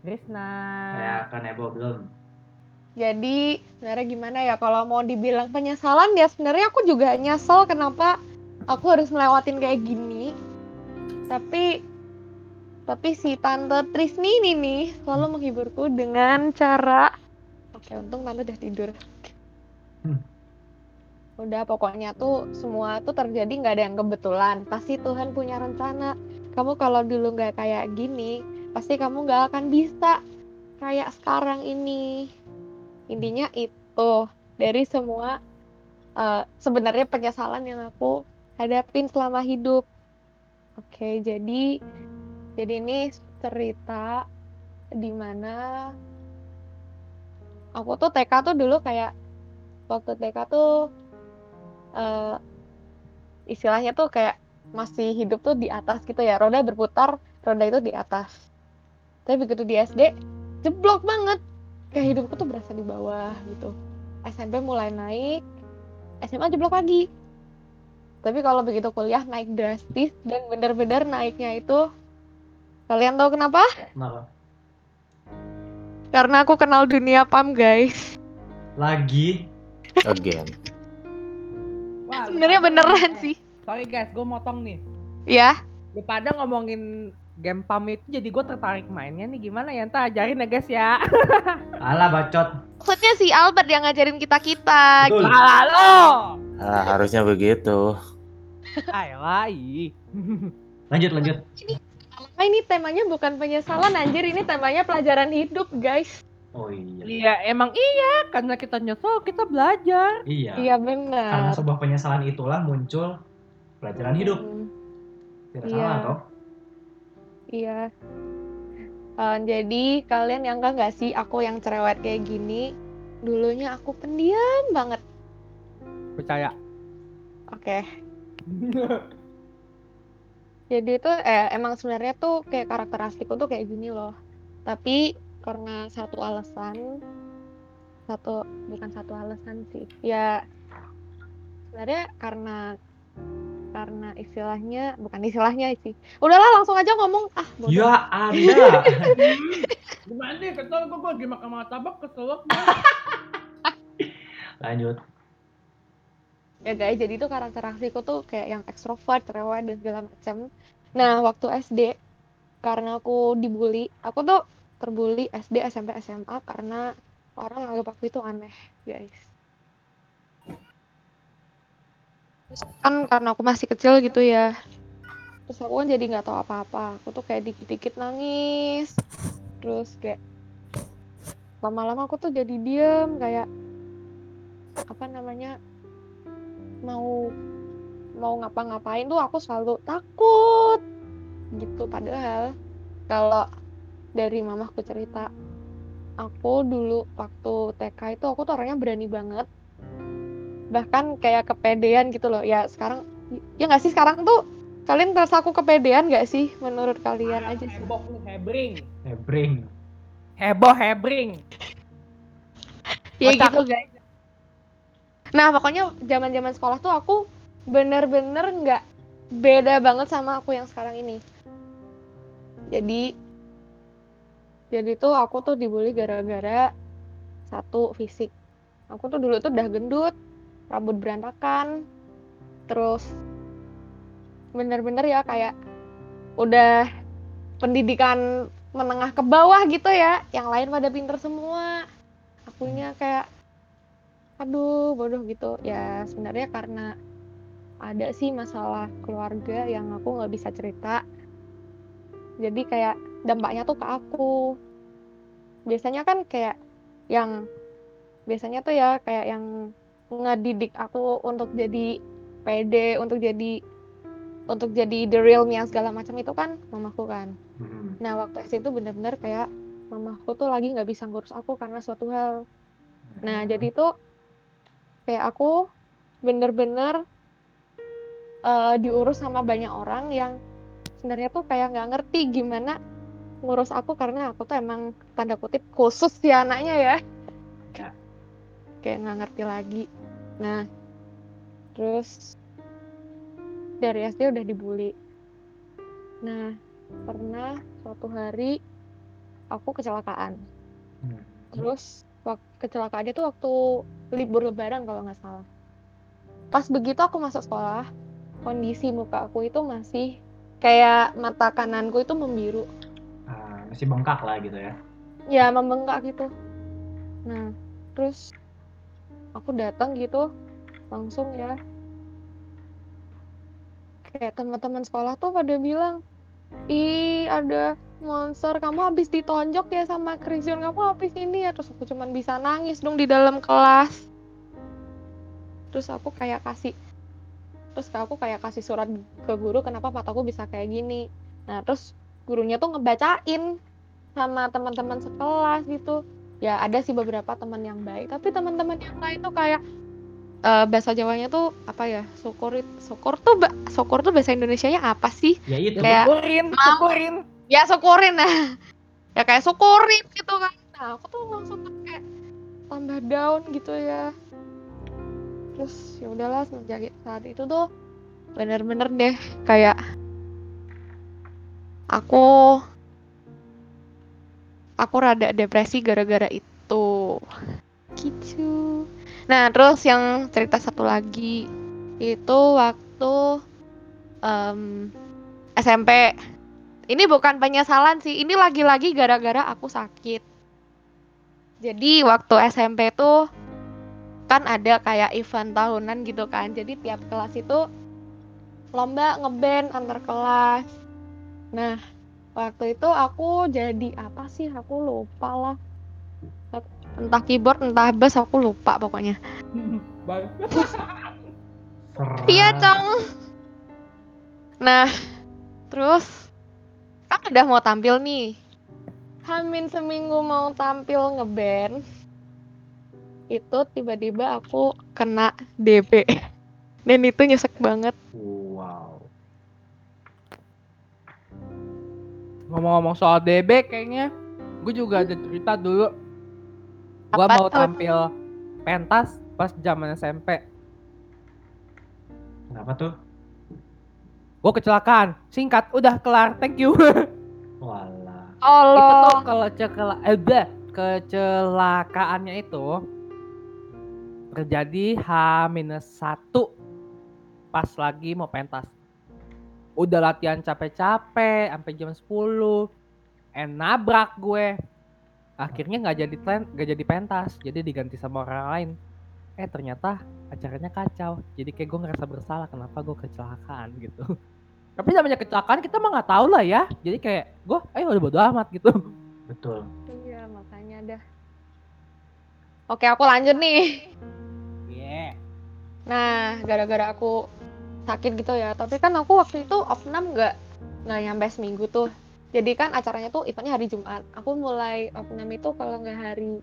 S2: Krisna
S1: Ya, kan Ebo belum.
S3: Jadi sebenarnya gimana ya kalau mau dibilang penyesalan ya sebenarnya aku juga nyesel kenapa aku harus melewatin kayak gini. Tapi tapi si tante Trisni ini nih selalu menghiburku dengan cara Oke, untung tante udah tidur.
S1: Hmm.
S3: Udah pokoknya tuh semua tuh terjadi nggak ada yang kebetulan. Pasti Tuhan punya rencana. Kamu kalau dulu nggak kayak gini, pasti kamu nggak akan bisa kayak sekarang ini intinya itu dari semua eh, sebenarnya penyesalan yang aku hadapin selama hidup oke jadi jadi ini cerita di mana aku tuh TK tuh dulu kayak waktu TK tuh eh, istilahnya tuh kayak masih hidup tuh di atas gitu ya. Roda berputar roda itu di atas. Tapi begitu di SD jeblok banget. Kayak hidupku tuh berasa di bawah gitu. SMP mulai naik SMA jeblok lagi. Tapi kalau begitu kuliah naik drastis dan benar-benar naiknya itu kalian tahu kenapa?
S1: Kenapa?
S3: karena aku kenal dunia pam guys.
S1: Lagi?
S4: Again.
S2: Wah,
S3: sebenarnya beneran sih
S2: sorry guys gue motong nih
S3: ya
S2: lu pada ngomongin game pam itu jadi gue tertarik mainnya nih gimana ya ntar ajarin ya guys ya <laughs>
S1: Alah bacot.
S3: maksudnya si Albert yang ngajarin kita kita
S1: Betul.
S2: Alah lo
S4: Ah, harusnya begitu.
S2: ayo ih. <laughs>
S1: Lanjut lanjut.
S3: Ah, ini temanya bukan penyesalan anjir ini temanya pelajaran hidup guys
S1: Oh iya.
S2: iya emang iya karena kita nyesel kita belajar
S1: Iya.
S3: iya
S1: Karena
S3: benar
S1: sebuah penyesalan itulah muncul pelajaran hidup.
S3: Hmm.
S1: Tidak
S3: Iya.
S1: salah toh?
S3: Iya. Eh, jadi kalian yang nggak sih aku yang cerewet kayak gini? Dulunya aku pendiam banget.
S2: percaya
S3: Oke. Jadi itu eh, emang sebenarnya tuh kayak karakter asliku tuh kayak gini loh. Tapi karena satu alasan, satu bukan satu alasan sih. Ya sebenarnya karena karena istilahnya bukan istilahnya sih. Udahlah langsung aja ngomong ah bodoh.
S1: Ya <laughs> ada.
S2: gimana nih kesel gue lagi makan martabak kesel <laughs>
S1: Lanjut.
S3: ya guys jadi itu karakter asliku tuh kayak yang ekstrovert cerewet dan segala macam nah waktu SD karena aku dibully aku tuh terbully SD SMP SMA karena orang anggap aku itu aneh guys Terus kan karena aku masih kecil gitu ya. Terus aku kan jadi nggak tahu apa-apa. Aku tuh kayak dikit-dikit nangis. Terus kayak lama-lama aku tuh jadi diem kayak apa namanya mau mau ngapa-ngapain tuh aku selalu takut gitu padahal kalau dari mamahku cerita aku dulu waktu TK itu aku tuh orangnya berani banget bahkan kayak kepedean gitu loh ya sekarang ya nggak sih sekarang tuh kalian merasa aku kepedean nggak sih menurut kalian aja sih
S2: Heboh hebring.
S1: Hebring.
S2: Heboh hebring.
S3: ya
S2: Kocak.
S3: gitu guys nah pokoknya zaman zaman sekolah tuh aku bener-bener nggak beda banget sama aku yang sekarang ini jadi jadi tuh aku tuh dibully gara-gara satu fisik. Aku tuh dulu tuh udah gendut rambut berantakan terus bener-bener ya kayak udah pendidikan menengah ke bawah gitu ya yang lain pada pinter semua. Akunya kayak aduh bodoh gitu. Ya sebenarnya karena ada sih masalah keluarga yang aku nggak bisa cerita. Jadi kayak dampaknya tuh ke aku biasanya kan kayak yang biasanya tuh ya kayak yang ngedidik aku untuk jadi pede untuk jadi untuk jadi the real me yang segala macam itu kan mamaku kan
S1: Hmm.
S3: Nah waktu SD itu bener-bener kayak mamaku tuh lagi nggak bisa ngurus aku karena suatu hal. Nah jadi tuh kayak aku bener-bener eh, diurus sama banyak orang yang sebenarnya tuh kayak nggak ngerti gimana ngurus aku karena aku tuh emang tanda kutip khusus si anaknya ya.
S1: Ya.
S3: Kayak nggak ngerti lagi. Nah terus dari SD udah dibully. Nah pernah suatu hari aku kecelakaan.
S1: Hmm.
S3: Terus waktu kecelakaannya tuh waktu libur lebaran kalau nggak salah. Pas begitu aku masuk sekolah, kondisi muka aku itu masih kayak mata kananku itu membiru.
S1: Masih bengkak lah gitu ya.
S3: Ya membengkak gitu. Nah, terus aku datang gitu langsung ya. Kayak teman-teman sekolah tuh pada bilang, ih ada monster kamu habis ditonjok ya sama Christian kamu habis ini ya terus aku cuman bisa nangis dong di dalam kelas terus aku kayak kasih terus aku kayak kasih surat ke guru kenapa mataku bisa kayak gini nah terus gurunya tuh ngebacain sama teman-teman sekelas gitu. Ya ada sih beberapa teman yang baik tapi teman-teman yang lain tuh kayak eh, bahasa Jawanya tuh apa ya syukur syukur tuh ba- syukur tuh bahasa Indonesianya apa sih?
S1: Ya itu.
S3: Kayak-
S2: Syukurin, syukurin.
S3: ya syukurin. Nah <laughs> ya kayak syukurin gitu kan. Nah aku tuh langsung kayak tambah down gitu ya. Terus ya udahlah semenjak saat itu tuh bener-bener deh kayak aku aku rada depresi gara-gara itu gitu nah terus yang cerita satu lagi itu waktu em, SMP ini bukan penyesalan sih, ini lagi-lagi gara-gara aku sakit. Jadi waktu SMP tuh kan ada kayak event tahunan gitu kan. Jadi tiap kelas itu lomba ngeband antar kelas. Nah, waktu itu aku jadi apa sih? Aku lupa lah. Entah keyboard, entah bass, aku lupa pokoknya. <laughs> Iya, Cong. Nah, terus kan udah mau tampil nih. Hamin seminggu mau tampil ngeband. Itu tiba-tiba aku kena DP. <laughs> Dan itu nyesek banget.
S1: Wow.
S2: Ngomong-ngomong soal DB kayaknya gue juga ada cerita dulu. Gue mau
S3: tuh?
S2: tampil pentas pas zaman SMP.
S1: Kenapa tuh?
S2: Gue kecelakaan. Singkat, udah kelar. Thank you. <laughs>
S1: Walah.
S2: itu tuh
S3: Allah.
S2: kalau cekela eh kecelakaannya itu terjadi H-1 pas lagi mau pentas. Udah latihan capek-capek sampai jam 10. Eh nabrak gue. Akhirnya nggak jadi tren, nggak jadi pentas, jadi diganti sama orang lain. eh ternyata acaranya kacau jadi kayak gue ngerasa bersalah kenapa gue kecelakaan gitu <laughs> tapi namanya kecelakaan kita mah nggak tahu lah ya jadi kayak gue eh udah bodo amat gitu
S1: Betul.
S3: Iya, makanya dah. Oke, aku lanjut nih.
S2: yeah.
S3: Nah, gara-gara aku sakit gitu ya. Tapi kan aku waktu itu opnam nggak nggak nyampe seminggu tuh. Jadi kan acaranya tuh eventnya hari Jumat. Aku mulai opnam itu kalau nggak hari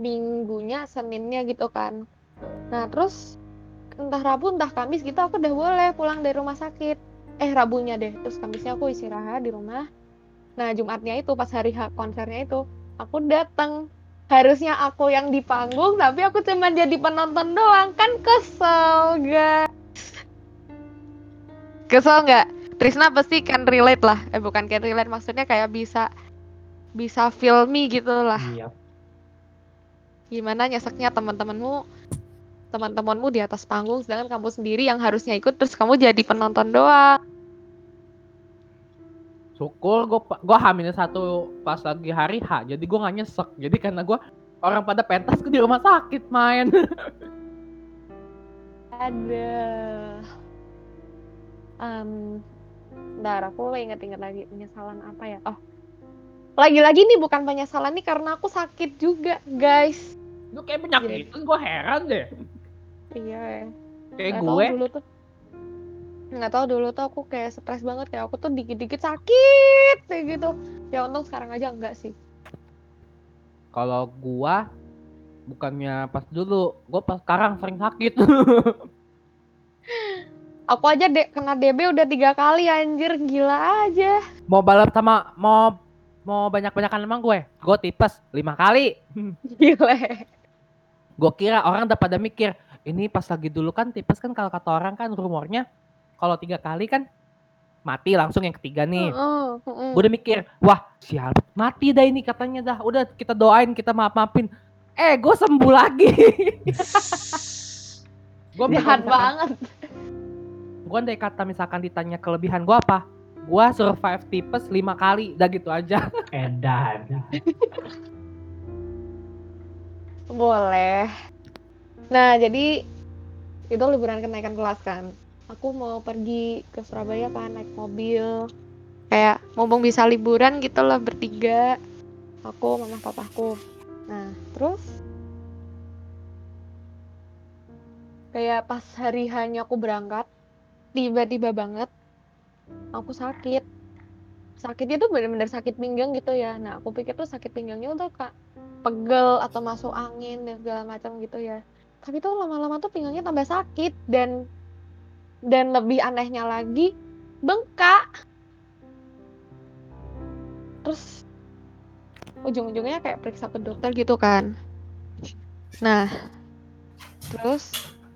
S3: Minggunya, Seninnya gitu kan. Nah, terus entah Rabu entah Kamis gitu aku udah boleh pulang dari rumah sakit. Eh, Rabunya deh. Terus Kamisnya aku istirahat di rumah. Nah, Jumatnya itu pas hari konsernya itu aku datang. Harusnya aku yang di panggung, tapi aku cuma jadi penonton doang. Kan kesel, guys. Kesel nggak? Trisna pasti kan relate lah. Eh, bukan kan relate, maksudnya kayak bisa bisa feel me gitu lah.
S1: Iya.
S3: Gimana nyeseknya teman-temanmu teman-temanmu di atas panggung sedangkan kamu sendiri yang harusnya ikut terus kamu jadi penonton doang.
S2: syukur gue gue hamilnya satu pas lagi hari H jadi gue nggak nyesek jadi karena gue orang pada pentas gue di rumah sakit main <laughs>
S3: Ada. Um, bentar, aku inget-inget lagi penyesalan apa ya? Oh, lagi-lagi nih bukan penyesalan nih karena aku sakit juga, guys.
S2: lu kayak penyakit gue heran deh
S3: Iya.
S2: kayak
S3: Nggak tahu
S2: gue
S3: dulu tuh. Nggak tahu dulu tuh aku kayak stres banget kayak aku tuh dikit-dikit sakit kayak gitu. Ya untung sekarang aja enggak sih.
S2: kalau gua bukannya pas dulu gua pas sekarang sering sakit <laughs>
S3: Aku aja de kena DB udah tiga kali anjir gila aja.
S2: mau balap sama mau mau banyak banyakan emang gue gue tipes lima kali
S3: Gila.
S2: gue kira orang udah pada mikir ini pas lagi dulu kan tipes kan kalau kata orang kan rumornya kalau tiga kali kan mati langsung yang ketiga nih
S3: Heeh, heeh.
S2: gue udah mikir wah sial mati dah ini katanya dah udah kita doain kita maaf maafin eh gue sembuh lagi <laughs> gue
S3: Jahat banget.
S2: Gue andai kata misalkan ditanya kelebihan gue apa gue survive tipes lima kali udah gitu aja <laughs>
S1: Edan.
S3: Boleh. Nah, jadi itu liburan kenaikan kelas kan. Aku mau pergi ke Surabaya kan naik mobil. Kayak mumpung bisa liburan gitu lah bertiga. Aku, mama, papaku. Nah, terus kayak pas hari hanya aku berangkat, tiba-tiba banget aku sakit. Sakitnya tuh bener-bener sakit pinggang gitu ya. Nah, aku pikir tuh sakit pinggangnya tuh kak pegel atau masuk angin dan segala macam gitu ya. Tapi tuh lama-lama tuh pinggangnya tambah sakit dan dan lebih anehnya lagi bengkak. Terus ujung-ujungnya kayak periksa ke dokter gitu kan. Nah, terus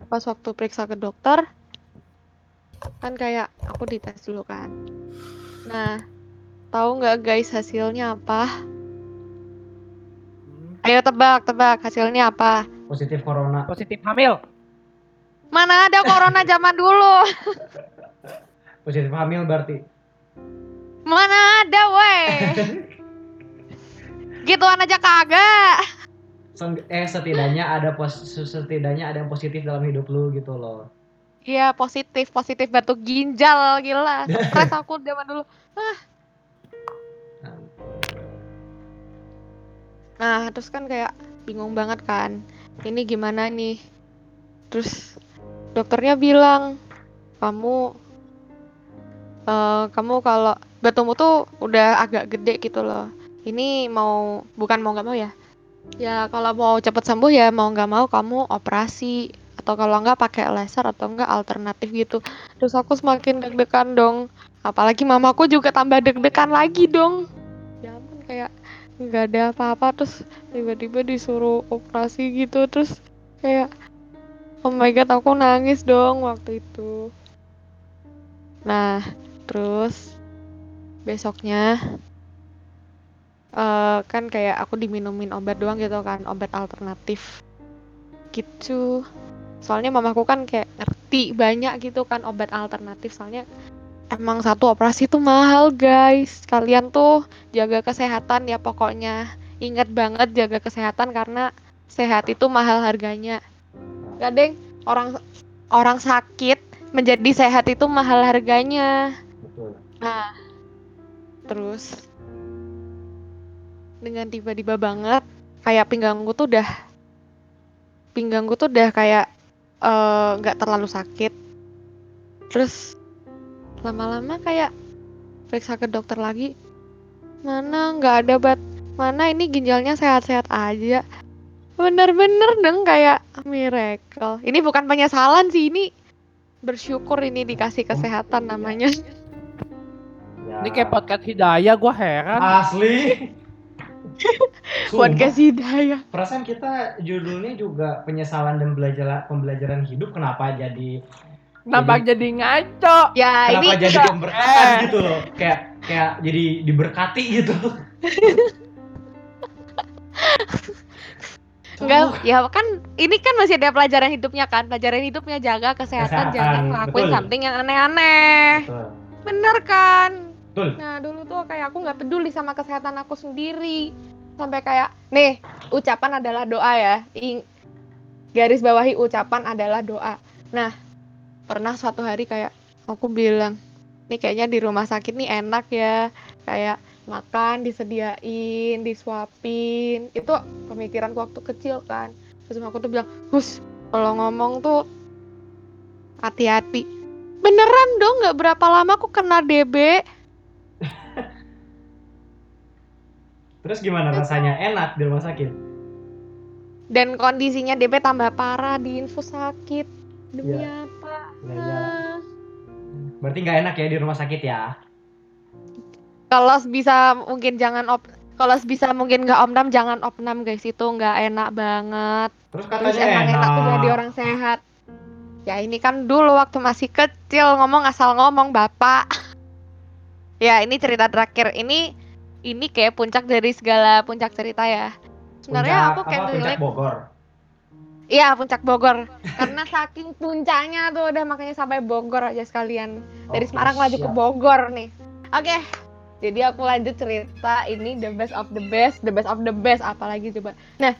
S3: pas waktu periksa ke dokter kan kayak aku dites dulu kan. Nah, tahu nggak guys hasilnya apa? Ayo tebak, tebak hasilnya apa?
S1: Positif corona.
S2: positif hamil
S3: Mana ada corona zaman dulu? <laughs>
S1: Positif hamil berarti.
S3: Mana ada, woi? <laughs> Gituan aja kagak.
S1: Eh setidaknya ada pos setidaknya ada yang positif dalam hidup lu gitu loh.
S3: Iya, positif, positif batu ginjal, gila. Stres <laughs> aku zaman dulu. Nah, terus kan kayak bingung banget kan. Ini gimana nih? Terus dokternya bilang, kamu eh kamu kalau batumu tuh udah agak gede gitu loh. Ini mau bukan mau nggak mau ya? Ya kalau mau cepet sembuh ya mau nggak mau kamu operasi atau kalau nggak pakai laser atau enggak alternatif gitu. Terus aku semakin deg-degan dong. Apalagi mamaku juga tambah deg-degan lagi dong. Ya ampun kayak nggak ada apa-apa terus tiba-tiba disuruh operasi gitu terus kayak oh my god aku nangis dong waktu itu nah terus besoknya eh kan kayak aku diminumin obat doang gitu kan obat alternatif gitu soalnya mamaku kan kayak ngerti banyak gitu kan obat alternatif. Soalnya emang satu operasi tuh mahal guys. Kalian tuh jaga kesehatan ya pokoknya. Ingat banget jaga kesehatan karena sehat itu mahal harganya. Kadang orang orang sakit menjadi sehat itu mahal harganya.
S1: Betul.
S3: Nah, terus dengan tiba-tiba banget kayak pinggangku tuh udah pinggangku tuh udah kayak eh, nggak terlalu sakit. Terus lama-lama kayak periksa ke dokter lagi. Mana nggak ada bat, mana ini ginjalnya sehat-sehat aja. Bener-bener dong kayak miracle. Ini bukan penyesalan sih, ini bersyukur ini dikasih kesehatan namanya.
S1: Ya.
S2: Ini kayak podcast hidayah, gue heran.
S1: Asli.
S3: Podcast hidayah.
S1: perasaan kita judulnya juga penyesalan dan belajar pembelajaran hidup kenapa jadi
S2: Kenapa jadi ngaco?
S3: Ya
S1: kenapa
S3: ini
S1: jadi pemberkatan
S2: eh.
S1: gitu loh kayak kayak jadi diberkati gitu <laughs>
S3: enggak ya kan ini kan masih ada pelajaran hidupnya kan pelajaran hidupnya jaga kesehatan,
S1: Kesehatan,
S3: jangan ngelakuin
S1: betul.
S3: something yang aneh-aneh bener kan
S1: Betul.
S3: nah dulu tuh kayak aku nggak peduli sama kesehatan aku sendiri. Sampai kayak nih ucapan adalah doa ya. Ing- garis bawahi ucapan adalah doa. Nah pernah suatu hari kayak aku bilang nih kayaknya di rumah sakit nih enak ya. Kayak makan disediain disuapin. Itu pemikiranku waktu kecil kan. Terus aku tuh bilang hus kalau ngomong tuh hati-hati. Beneran dong nggak berapa lama aku kena DB
S1: terus gimana rasanya? Enak di rumah sakit?
S3: Dan kondisinya DB tambah parah di infus sakit. Demi
S1: Iya.
S3: apa?
S1: Iya.
S3: Ah.
S1: berarti nggak enak ya di rumah sakit ya?
S3: Kalau bisa mungkin jangan op kalau bisa mungkin nggak opnam jangan opnam guys. Itu nggak enak banget.
S1: Terus
S3: terus
S1: katanya
S3: emang enak tuh jadi orang sehat. Ya ini kan dulu waktu masih kecil ngomong asal ngomong bapak. <laughs> Ya ini cerita terakhir. Ini ini kayak puncak dari segala puncak cerita ya. Sebenarnya aku can
S1: apa, puncak
S3: relate
S1: Bogor.
S3: Iya puncak Bogor. Karena saking puncaknya tuh udah makanya sampai Bogor aja sekalian. Dari
S1: Oke,
S3: Semarang laju ke. Bogor nih. Oke jadi aku lanjut cerita ini the best of the best the best of the best apalagi coba. Nah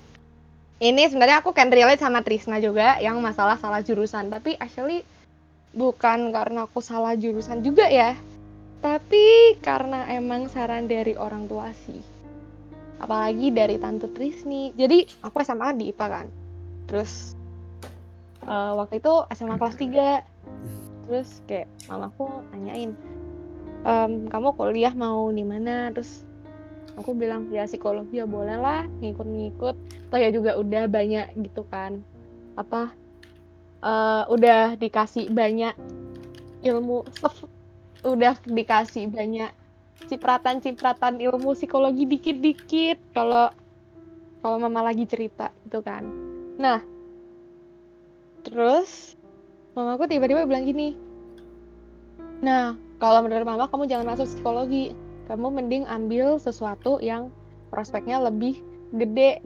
S3: ini sebenarnya aku can relate sama Trisna juga yang masalah salah jurusan. Tapi actually bukan karena aku salah jurusan juga ya tapi karena emang saran dari orang tua sih. Apalagi dari tante Trisni. Jadi aku SMA di IPA kan. Terus eh, waktu itu SMA kelas 3 terus kayak mamaku nanyain "Em, kamu kuliah mau di mana? Terus aku bilang ya psikologi ya boleh lah ngikut-ngikut. Toh ya juga udah banyak gitu kan. Apa eh, udah dikasih banyak ilmu udah dikasih banyak cipratan-cipratan ilmu psikologi dikit-dikit kalau kalau mama lagi cerita gitu kan. Nah, terus mamaku tiba-tiba bilang gini, nah kalau menurut mama kamu jangan masuk psikologi, kamu mending ambil sesuatu yang prospeknya lebih gede,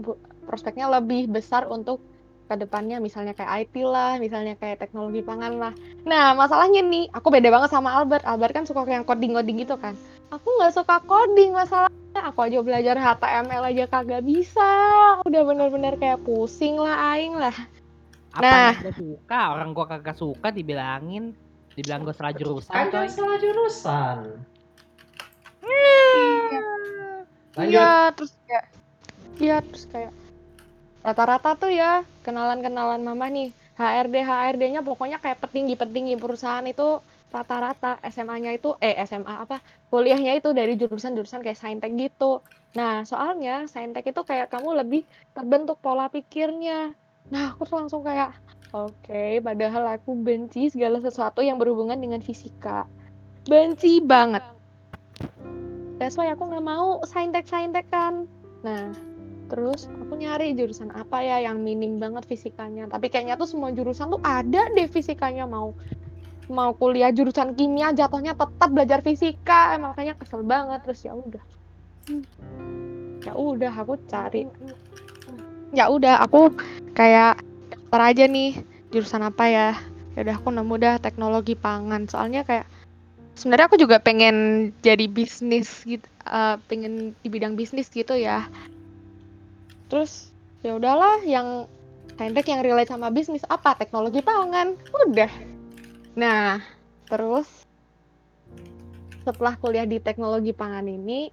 S3: prospeknya lebih besar untuk ke depannya misalnya kayak IT lah, misalnya kayak teknologi pangan lah. Nah masalahnya nih, aku beda banget sama Albert. Albert kan suka yang coding-coding gitu kan. Aku nggak suka coding masalahnya. Aku aja belajar HTML aja kagak bisa. Udah bener-bener kayak pusing lah aing lah.
S2: Apa
S3: Nah.
S2: suka? Orang gua kagak suka dibilangin, dibilang gue salah jurusan
S1: kan salah jurusan lanjut
S3: Iya, terus kayak Iya, terus kayak rata-rata tuh ya kenalan-kenalan mama nih HRD HRD-nya pokoknya kayak petinggi-petinggi perusahaan itu rata-rata SMA-nya itu eh SMA apa kuliahnya itu dari jurusan-jurusan kayak saintek gitu. Nah, soalnya saintek itu kayak kamu lebih terbentuk pola pikirnya. Nah, aku tuh langsung kayak oke, padahal aku benci segala sesuatu yang berhubungan dengan fisika. Benci banget. That's why aku nggak mau saintek-saintek kan. Nah, terus aku nyari jurusan apa ya yang minim banget fisikanya. Tapi kayaknya tuh semua jurusan tuh ada deh fisikanya mau mau kuliah jurusan kimia jatuhnya tetap belajar fisika. Eh, makanya kesel banget terus ya udah. Ya udah aku cari. Ya udah aku kayak daftar aja nih jurusan apa ya. Ya udah aku nemu dah teknologi pangan. Soalnya kayak sebenarnya aku juga pengen jadi bisnis gitu eh, pengen di bidang bisnis gitu ya terus ya udahlah yang saintek yang relate sama bisnis apa? Teknologi pangan. Udah. Nah terus setelah kuliah di teknologi pangan ini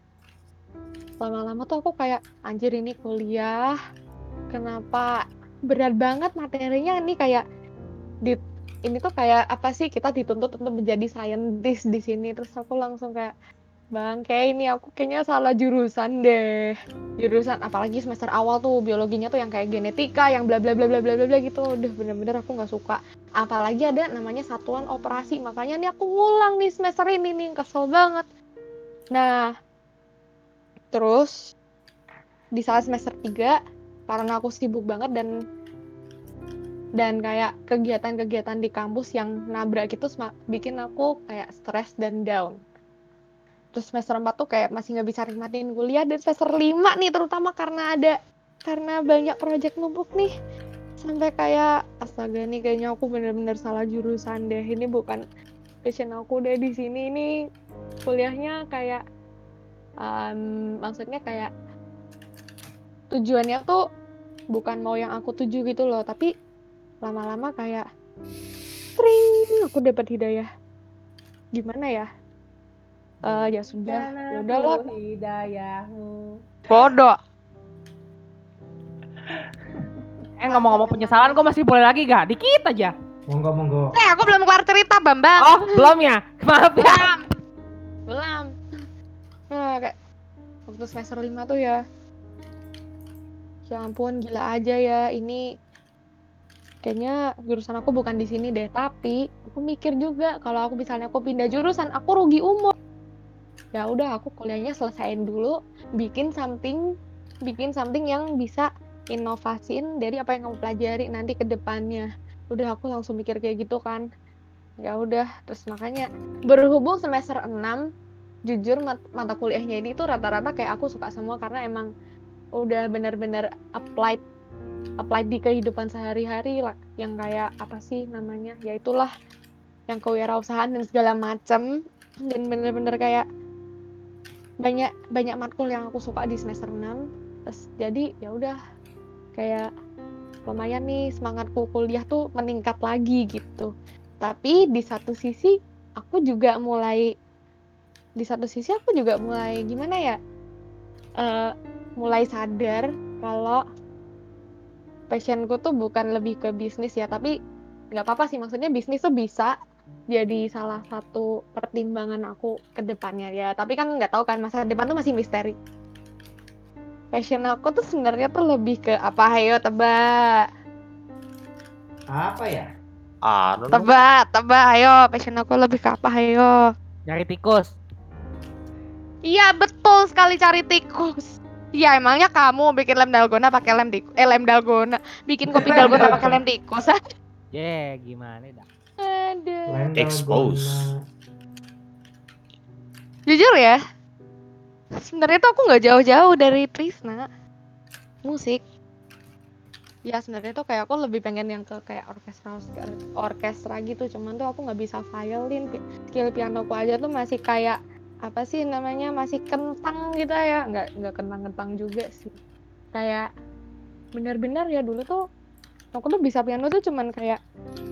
S3: lama-lama tuh aku kayak anjir ini kuliah. Kenapa berat banget materinya ini kayak di ini tuh kayak apa sih? Kita dituntut untuk menjadi scientist di sini. Terus aku langsung kayak bang kayak ini aku kayaknya salah jurusan deh. Jurusan apalagi semester awal tuh biologinya tuh yang kayak genetika yang bla bla bla bla bla bla bla gitu. Udah bener-bener aku nggak suka. Apalagi ada namanya satuan operasi makanya nih aku ngulang nih semester ini nih kesel banget. Nah terus di saat semester 3 karena aku sibuk banget dan dan kayak kegiatan-kegiatan di kampus yang nabrak itu bikin aku kayak stres dan down terus semester 4 tuh kayak masih nggak bisa nikmatin kuliah dan semester 5 nih terutama karena ada karena banyak proyek numpuk nih. Sampai kayak astaga nih kayaknya aku bener-bener salah jurusan deh. Ini bukan passion aku deh di sini. Ini kuliahnya kayak um, maksudnya kayak tujuannya tuh bukan mau yang aku tuju gitu loh. Tapi lama-lama kayak string aku dapat hidayah. Gimana ya uh, ya sudah. Ya udahlah.
S2: Hidayahmu
S3: bodoh.
S2: Eh ngomong-ngomong penyesalan kok masih boleh lagi? Gak dikit aja.
S1: Monggo monggo.
S3: Eh aku belum kelar cerita bambang.
S2: Oh belum ya? Maaf ya.
S3: Belum. Belum. Nah, kayak waktu semester lima tuh ya. Ya ampun gila aja ya. Ini kayaknya jurusan aku bukan di sini deh tapi aku mikir juga kalau aku misalnya aku pindah jurusan aku rugi umur ya udah aku kuliahnya selesaiin dulu bikin something bikin something yang bisa inovasiin dari apa yang kamu pelajari nanti ke depannya. Udah aku langsung mikir kayak gitu kan. Ya udah terus makanya berhubung semester 6 jujur mat mata kuliahnya ini tuh rata-rata kayak aku suka semua karena emang udah bener-bener applied applied di kehidupan sehari-hari lah. Yang kayak apa sih namanya? Ya itulah yang kewirausahaan dan segala macem. Dan bener-bener kayak banyak banyak matkul yang aku suka di semester 6 terus jadi ya udah kayak lumayan nih semangatku kuliah tuh meningkat lagi gitu. Tapi di satu sisi aku juga mulai di satu sisi aku juga mulai gimana ya uh, mulai sadar kalau passionku tuh bukan lebih ke bisnis ya. Tapi nggak apa-apa sih maksudnya bisnis tuh bisa jadi salah satu pertimbangan aku ke depannya ya. Tapi kan nggak tahu kan masa depan tuh masih misteri. Passion aku tuh sebenarnya tuh lebih ke apa? Ayo tebak.
S1: Apa ya?
S4: Ah,
S3: tebak tebak ayo. Passion aku lebih ke apa? Ayo.
S2: Nyari tikus.
S3: Iya betul sekali cari tikus. Iya emangnya kamu bikin lem dalgona pakai lem tikus, eh lem dalgona, bikin kopi <laughs> dalgona pakai lem tikus?
S2: Ya yeah, gimana dah?
S3: Ada.
S4: Expose.
S3: Jujur ya, sebenarnya tuh aku nggak jauh-jauh dari Trisna. Musik. Ya sebenarnya tuh kayak aku lebih pengen yang ke kayak orkestra orkestra gitu, cuman tuh aku nggak bisa violin, skill piano aku aja tuh masih kayak apa sih namanya masih kentang gitu ya nggak nggak kentang-kentang juga sih kayak benar-benar ya dulu tuh aku tuh bisa piano tuh cuman kayak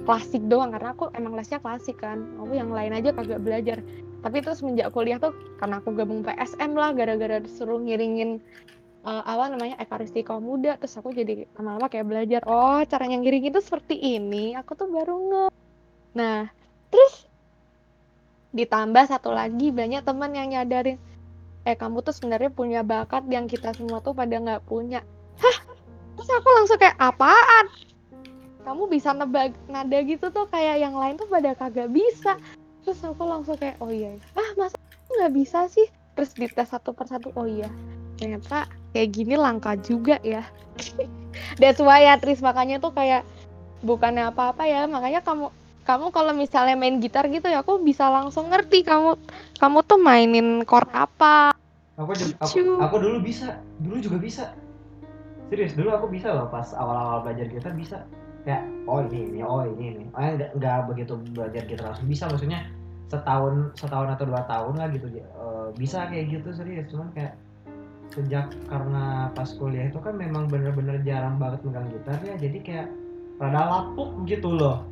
S3: klasik doang karena aku emang lesnya klasik kan. Aku yang lain aja kagak belajar. Tapi terus semenjak kuliah tuh karena aku gabung PSM lah gara-gara disuruh ngiringin uh, apa namanya Ekaristika Muda terus aku jadi lama-lama kayak belajar oh caranya ngiring itu seperti ini aku tuh baru nge nah terus ditambah satu lagi banyak teman yang nyadarin eh kamu tuh sebenarnya punya bakat yang kita semua tuh pada nggak punya. Hah? Terus aku langsung kayak apaan kamu bisa nebak nada gitu tuh kayak yang lain tuh pada kagak bisa. Terus aku langsung kayak oh iya ah masa nggak bisa sih? Terus dites satu persatu oh iya ternyata kayak gini langka juga ya. <laughs> That's why ya Tris. Makanya tuh kayak bukannya apa-apa ya makanya kamu kamu kalau misalnya main gitar gitu ya aku bisa langsung ngerti kamu kamu tuh mainin chord apa.
S1: Aku aku, aku dulu bisa dulu juga bisa. Serius dulu aku bisa loh pas awal-awal belajar gitar bisa kayak oh ini ini oh ini ini oh enggak, enggak begitu belajar gitar langsung bisa maksudnya setahun setahun atau dua tahun lah gitu uh, bisa kayak gitu serius cuman kayak sejak karena pas kuliah itu kan memang bener-bener jarang banget megang gitar ya jadi kayak rada lapuk gitu loh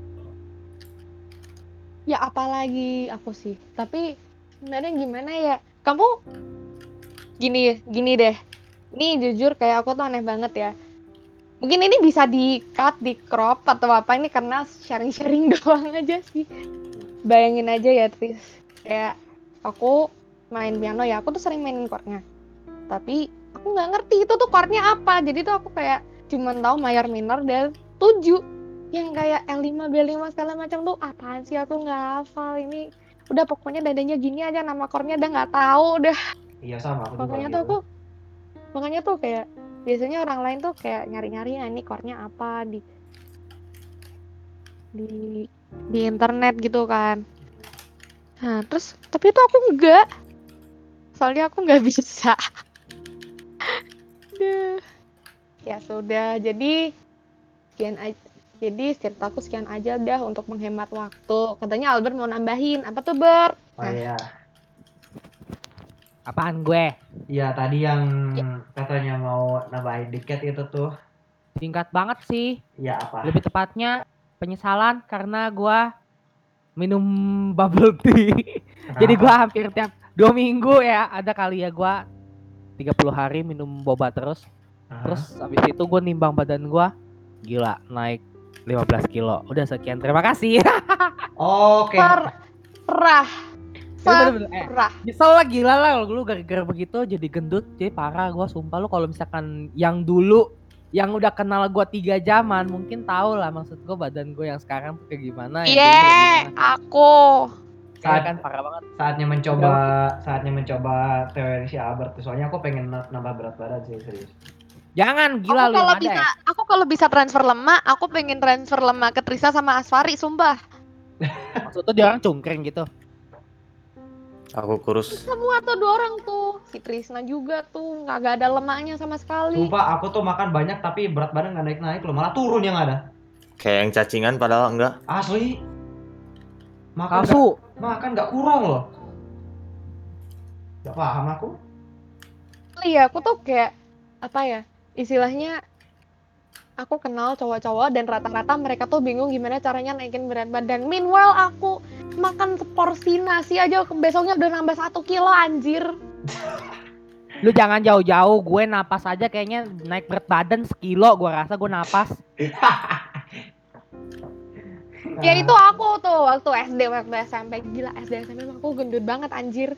S3: Ya apalagi aku sih. Tapi sebenarnya gimana ya? Kamu gini gini deh. Ini jujur kayak aku tuh aneh banget ya. Mungkin ini bisa di cut, di crop atau apa ini karena sharing-sharing <laughs> doang aja sih. Bayangin aja ya Tris. Kayak aku main piano ya, aku tuh sering mainin chordnya. Tapi aku nggak ngerti itu tuh chordnya apa. Jadi tuh aku kayak cuman tahu mayor minor dan tujuh yang kayak L5 B5 segala macam tuh apaan sih aku nggak hafal ini udah pokoknya dadanya gini aja nama chordnya udah nggak tahu udah
S1: iya sama aku
S3: makanya
S1: gitu.
S3: tuh aku makanya tuh kayak biasanya orang lain tuh kayak nyari-nyari "Ah, ini chordnya apa? Di di di internet gitu kan. Nah terus tapi itu aku enggak. Soalnya aku nggak <laughs> bisa. Ya sudah jadi sekian aja jadi ceritaku sekian aja dah untuk menghemat waktu. Katanya Albert mau nambahin. Apa tuh Ber?
S1: Oh iya
S2: Apaan gue?
S1: iya tadi yang katanya mau nambahin dikit itu tuh
S2: Singkat banget sih.
S1: ya apa
S2: Lebih tepatnya penyesalan karena gua minum <laughs> bubble tea. Jadi gua hampir tiap dua minggu ya ada kali ya gua 30 hari minum boba terus. Terus abis itu gua nimbang badan gua gila naik 15 kilo. Udah sekian. Terima kasih. <laughs>
S1: oke
S3: parah
S2: Eh,
S3: parah.
S2: Nyesel lah gila lah lu gara-gara begitu jadi gendut jadi parah gua sumpah. Lu kalau misalkan yang dulu yang udah kenal gua tiga zaman mungkin tahu lah maksud gua badan gua yang sekarang tuh kayak gimana
S3: Iya,
S2: gimana.
S3: aku.
S1: Saat-
S2: kan parah banget.
S1: saatnya mencoba saatnya mencoba teori si Albert soalnya aku pengen na- nambah berat badan sih serius.
S2: Jangan gila
S3: aku
S2: lu
S3: kalau
S2: ada
S3: bisa,
S2: ya
S3: aku kalau bisa transfer lemak, aku pengen transfer lemak ke Trisa sama Asfari, sumpah.
S2: maksud tuh dia orang cungkring gitu
S4: Aku kurus.
S3: Semua tuh dua orang tuh, si Trisna juga tuh nggak ada lemaknya sama sekali.
S1: Sumpah aku tuh makan banyak tapi berat badan nggak naik-naik loh malah turun yang ada
S4: Kayak yang cacingan padahal enggak.
S1: asli makan nggak-
S2: palsu
S1: makan nggak kurang loh Gak paham aku
S3: Iya, aku tuh kayak apa ya? Istilahnya aku kenal cowok-cowok dan rata-rata mereka tuh bingung gimana caranya naikin berat badan. Meanwhile aku makan seporsi nasi aja besoknya udah nambah satu kilo anjir.
S2: lu jangan jauh-jauh gue napas aja kayaknya naik berat badan sekilo gue rasa gue napas <laughs>
S3: Ya itu aku tuh waktu SD waktu SMP gila SD SMP aku gendut banget anjir.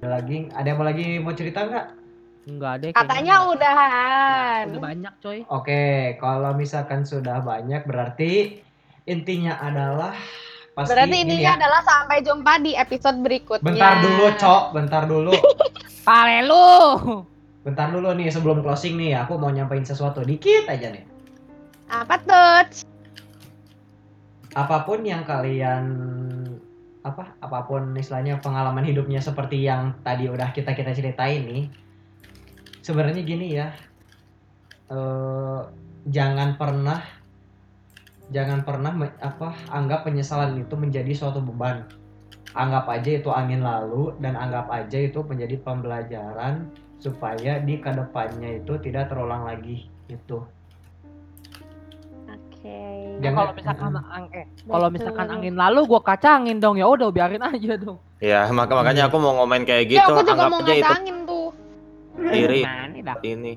S1: ada lagi ada yang mau lagi mau cerita nggak
S2: enggak deh kayaknya
S3: Katanya
S2: enggak.
S3: udahan.
S2: udah banyak coy
S1: Oke, kalau misalkan sudah banyak berarti intinya adalah pasti
S3: Berarti
S1: ini
S3: intinya
S1: ya.
S3: adalah sampai jumpa di episode berikutnya.
S1: Bentar dulu, Cok. Bentar dulu. <laughs>
S2: pale lu
S1: Bentar dulu nih sebelum closing nih, aku mau nyampein sesuatu dikit aja nih.
S3: Apa tuh?
S1: Apa pun yang kalian apa apa pun istilahnya pengalaman hidupnya seperti yang tadi udah kita kita ceritain nih sebenarnya gini ya eh jangan pernah jangan pernah me- apa anggap penyesalan itu menjadi suatu beban anggap aja itu angin lalu dan anggap aja itu menjadi pembelajaran supaya di ke depannya itu tidak terulang lagi itu
S3: Oke.
S2: Ya,
S1: Jangan-
S2: kalau misalkan ang eh kalau misalkan angin lalu gua kacangin dong ya udah biarin aja dong
S4: Ya, maka makanya aku mau ngomen kayak
S3: Ya
S4: gitu.
S3: aku juga
S4: Anggap
S3: mau
S4: aja itu
S3: tuh.
S4: Iri.
S2: Dah?
S4: ini.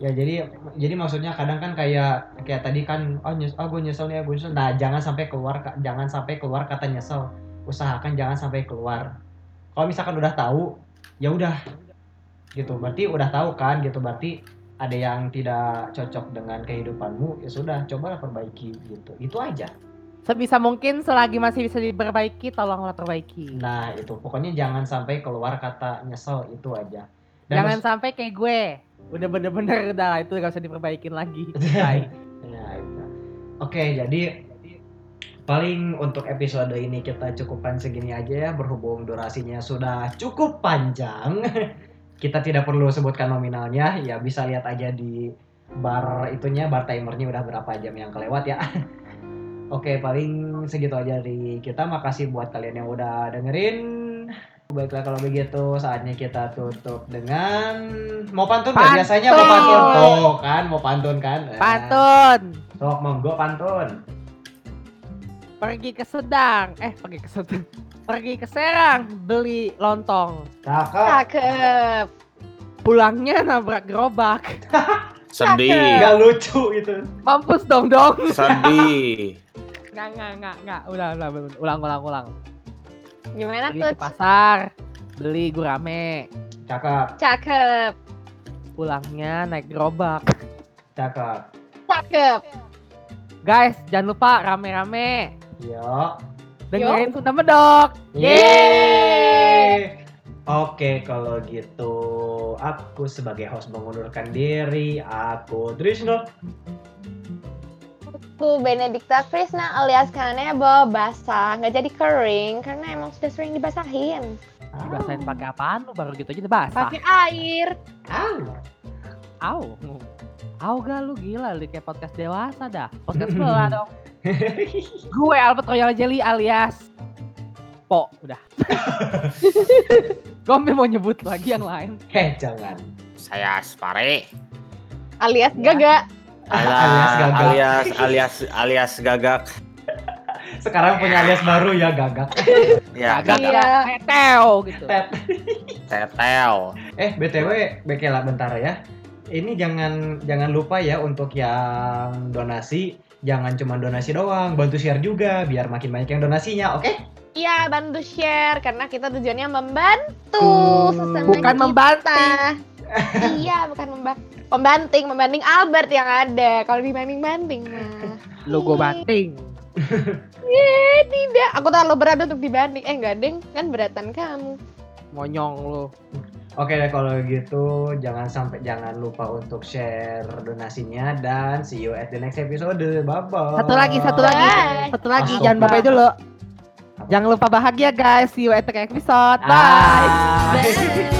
S1: ya jadi jadi maksudnya kadang kan kayak kayak tadi kan oh nyes oh gue nyesel nih gue nyesel. Nah jangan sampai keluar jangan sampai keluar kata nyesel. Usahakan jangan sampai keluar. Kalau misalkan udah tahu ya udah. Gitu berarti udah tahu kan gitu. Berarti ada yang tidak cocok dengan kehidupanmu ya sudah cobalah perbaiki gitu. Itu aja.
S2: Sebisa mungkin selagi masih bisa diperbaiki tolonglah perbaiki.
S1: Nah itu. Pokoknya jangan sampai keluar kata nyesel itu aja
S2: jangan
S1: mas-
S2: sampai kayak gue udah bener-bener udah lah, itu gak usah diperbaikin lagi <laughs>
S1: itu. Oke, jadi paling untuk episode ini kita cukupkan segini aja ya berhubung durasinya sudah cukup panjang. <laughs> kita tidak perlu sebutkan nominalnya, ya bisa lihat aja di bar itunya, bar timernya udah berapa jam yang kelewat ya. <laughs> Oke, paling segitu aja dari kita. Makasih buat kalian yang udah dengerin. Baiklah kalau begitu saatnya kita tutup dengan mau pantun nggak? Biasanya mau pantun tuh kan, mau pantun kan? Eh,
S2: Pantun.
S1: Sok monggo pantun.
S2: Pergi ke Sedang. Eh, pergi ke Sedang. Pergi ke Serang beli lontong.
S1: Cakep.
S3: Cakep.
S2: Pulangnya nabrak gerobak. <laughs>
S4: Sedih.
S1: Gak lucu itu.
S2: Mampus dong dong.
S4: Sedih. <laughs>
S2: Nggak, nggak, nggak, nggak. Udah, udah. ulang, ulang, ulang.
S3: Gimana
S2: Pergi
S3: tuh?
S2: ke pasar, beli gurame.
S1: Cakep,
S3: Cakep.
S2: Pulangnya naik gerobak.
S1: cakep.
S3: Cakep.
S2: Guys, jangan lupa rame-rame.
S1: Yo.
S2: Dengerin Sunda Medok.
S1: Yeay. Oke, kalau gitu aku sebagai host mengundurkan diri. Aku Trisno.
S3: Aku Benedikta Krisna alias Kanebo basah nggak jadi kering karena emang sudah sering dibasahin
S2: Dibasahin pakai apaan lu baru gitu aja basah.
S3: pakai air
S1: Au.
S2: Au. Au gak lu gila lu kayak podcast dewasa dah. Podcast sebelah <laughs> dong. Gue Albert Royal Jelly alias Po, udah. Gue mau nyebut lagi yang lain.
S1: Heh, jangan.
S4: Saya Spare.
S3: alias
S2: Ya.
S3: gaga
S1: Alias
S4: Alias
S1: gagak.
S4: alias alias alias gagak.
S1: Sekarang punya alias baru ya, gagak.
S4: Ya,
S2: Agak
S4: gagak.
S3: Iya.
S2: teteo gitu.
S1: Tet.
S4: Tetel.
S1: Eh, BTW, Bekela bentar ya. Ini jangan jangan lupa ya untuk yang donasi, jangan cuma donasi doang, bantu share juga biar makin banyak yang donasinya, oke?
S3: iya bantu share karena kita tujuannya membantu sesama
S2: Bukan
S3: kita.
S2: membanting.
S3: Iya bukan membanting pembanting membanding Albert yang ada kalau dibanding banding mah
S2: gue banting.
S3: eh tidak aku terlalu berat untuk dibanding eh enggak deng kan beratan kamu
S2: Monyong lu.
S1: Oke deh kalau gitu jangan sampai jangan lupa untuk share donasinya dan see you at the next episode. Bye bye.
S2: Satu lagi, satu lagi.
S3: Bye.
S2: Satu lagi,
S1: Masuk.
S2: jangan bapak dulu. Jangan lupa bahagia guys. See you at the next episode. Bye.
S1: Ah.
S3: Bye. <laughs>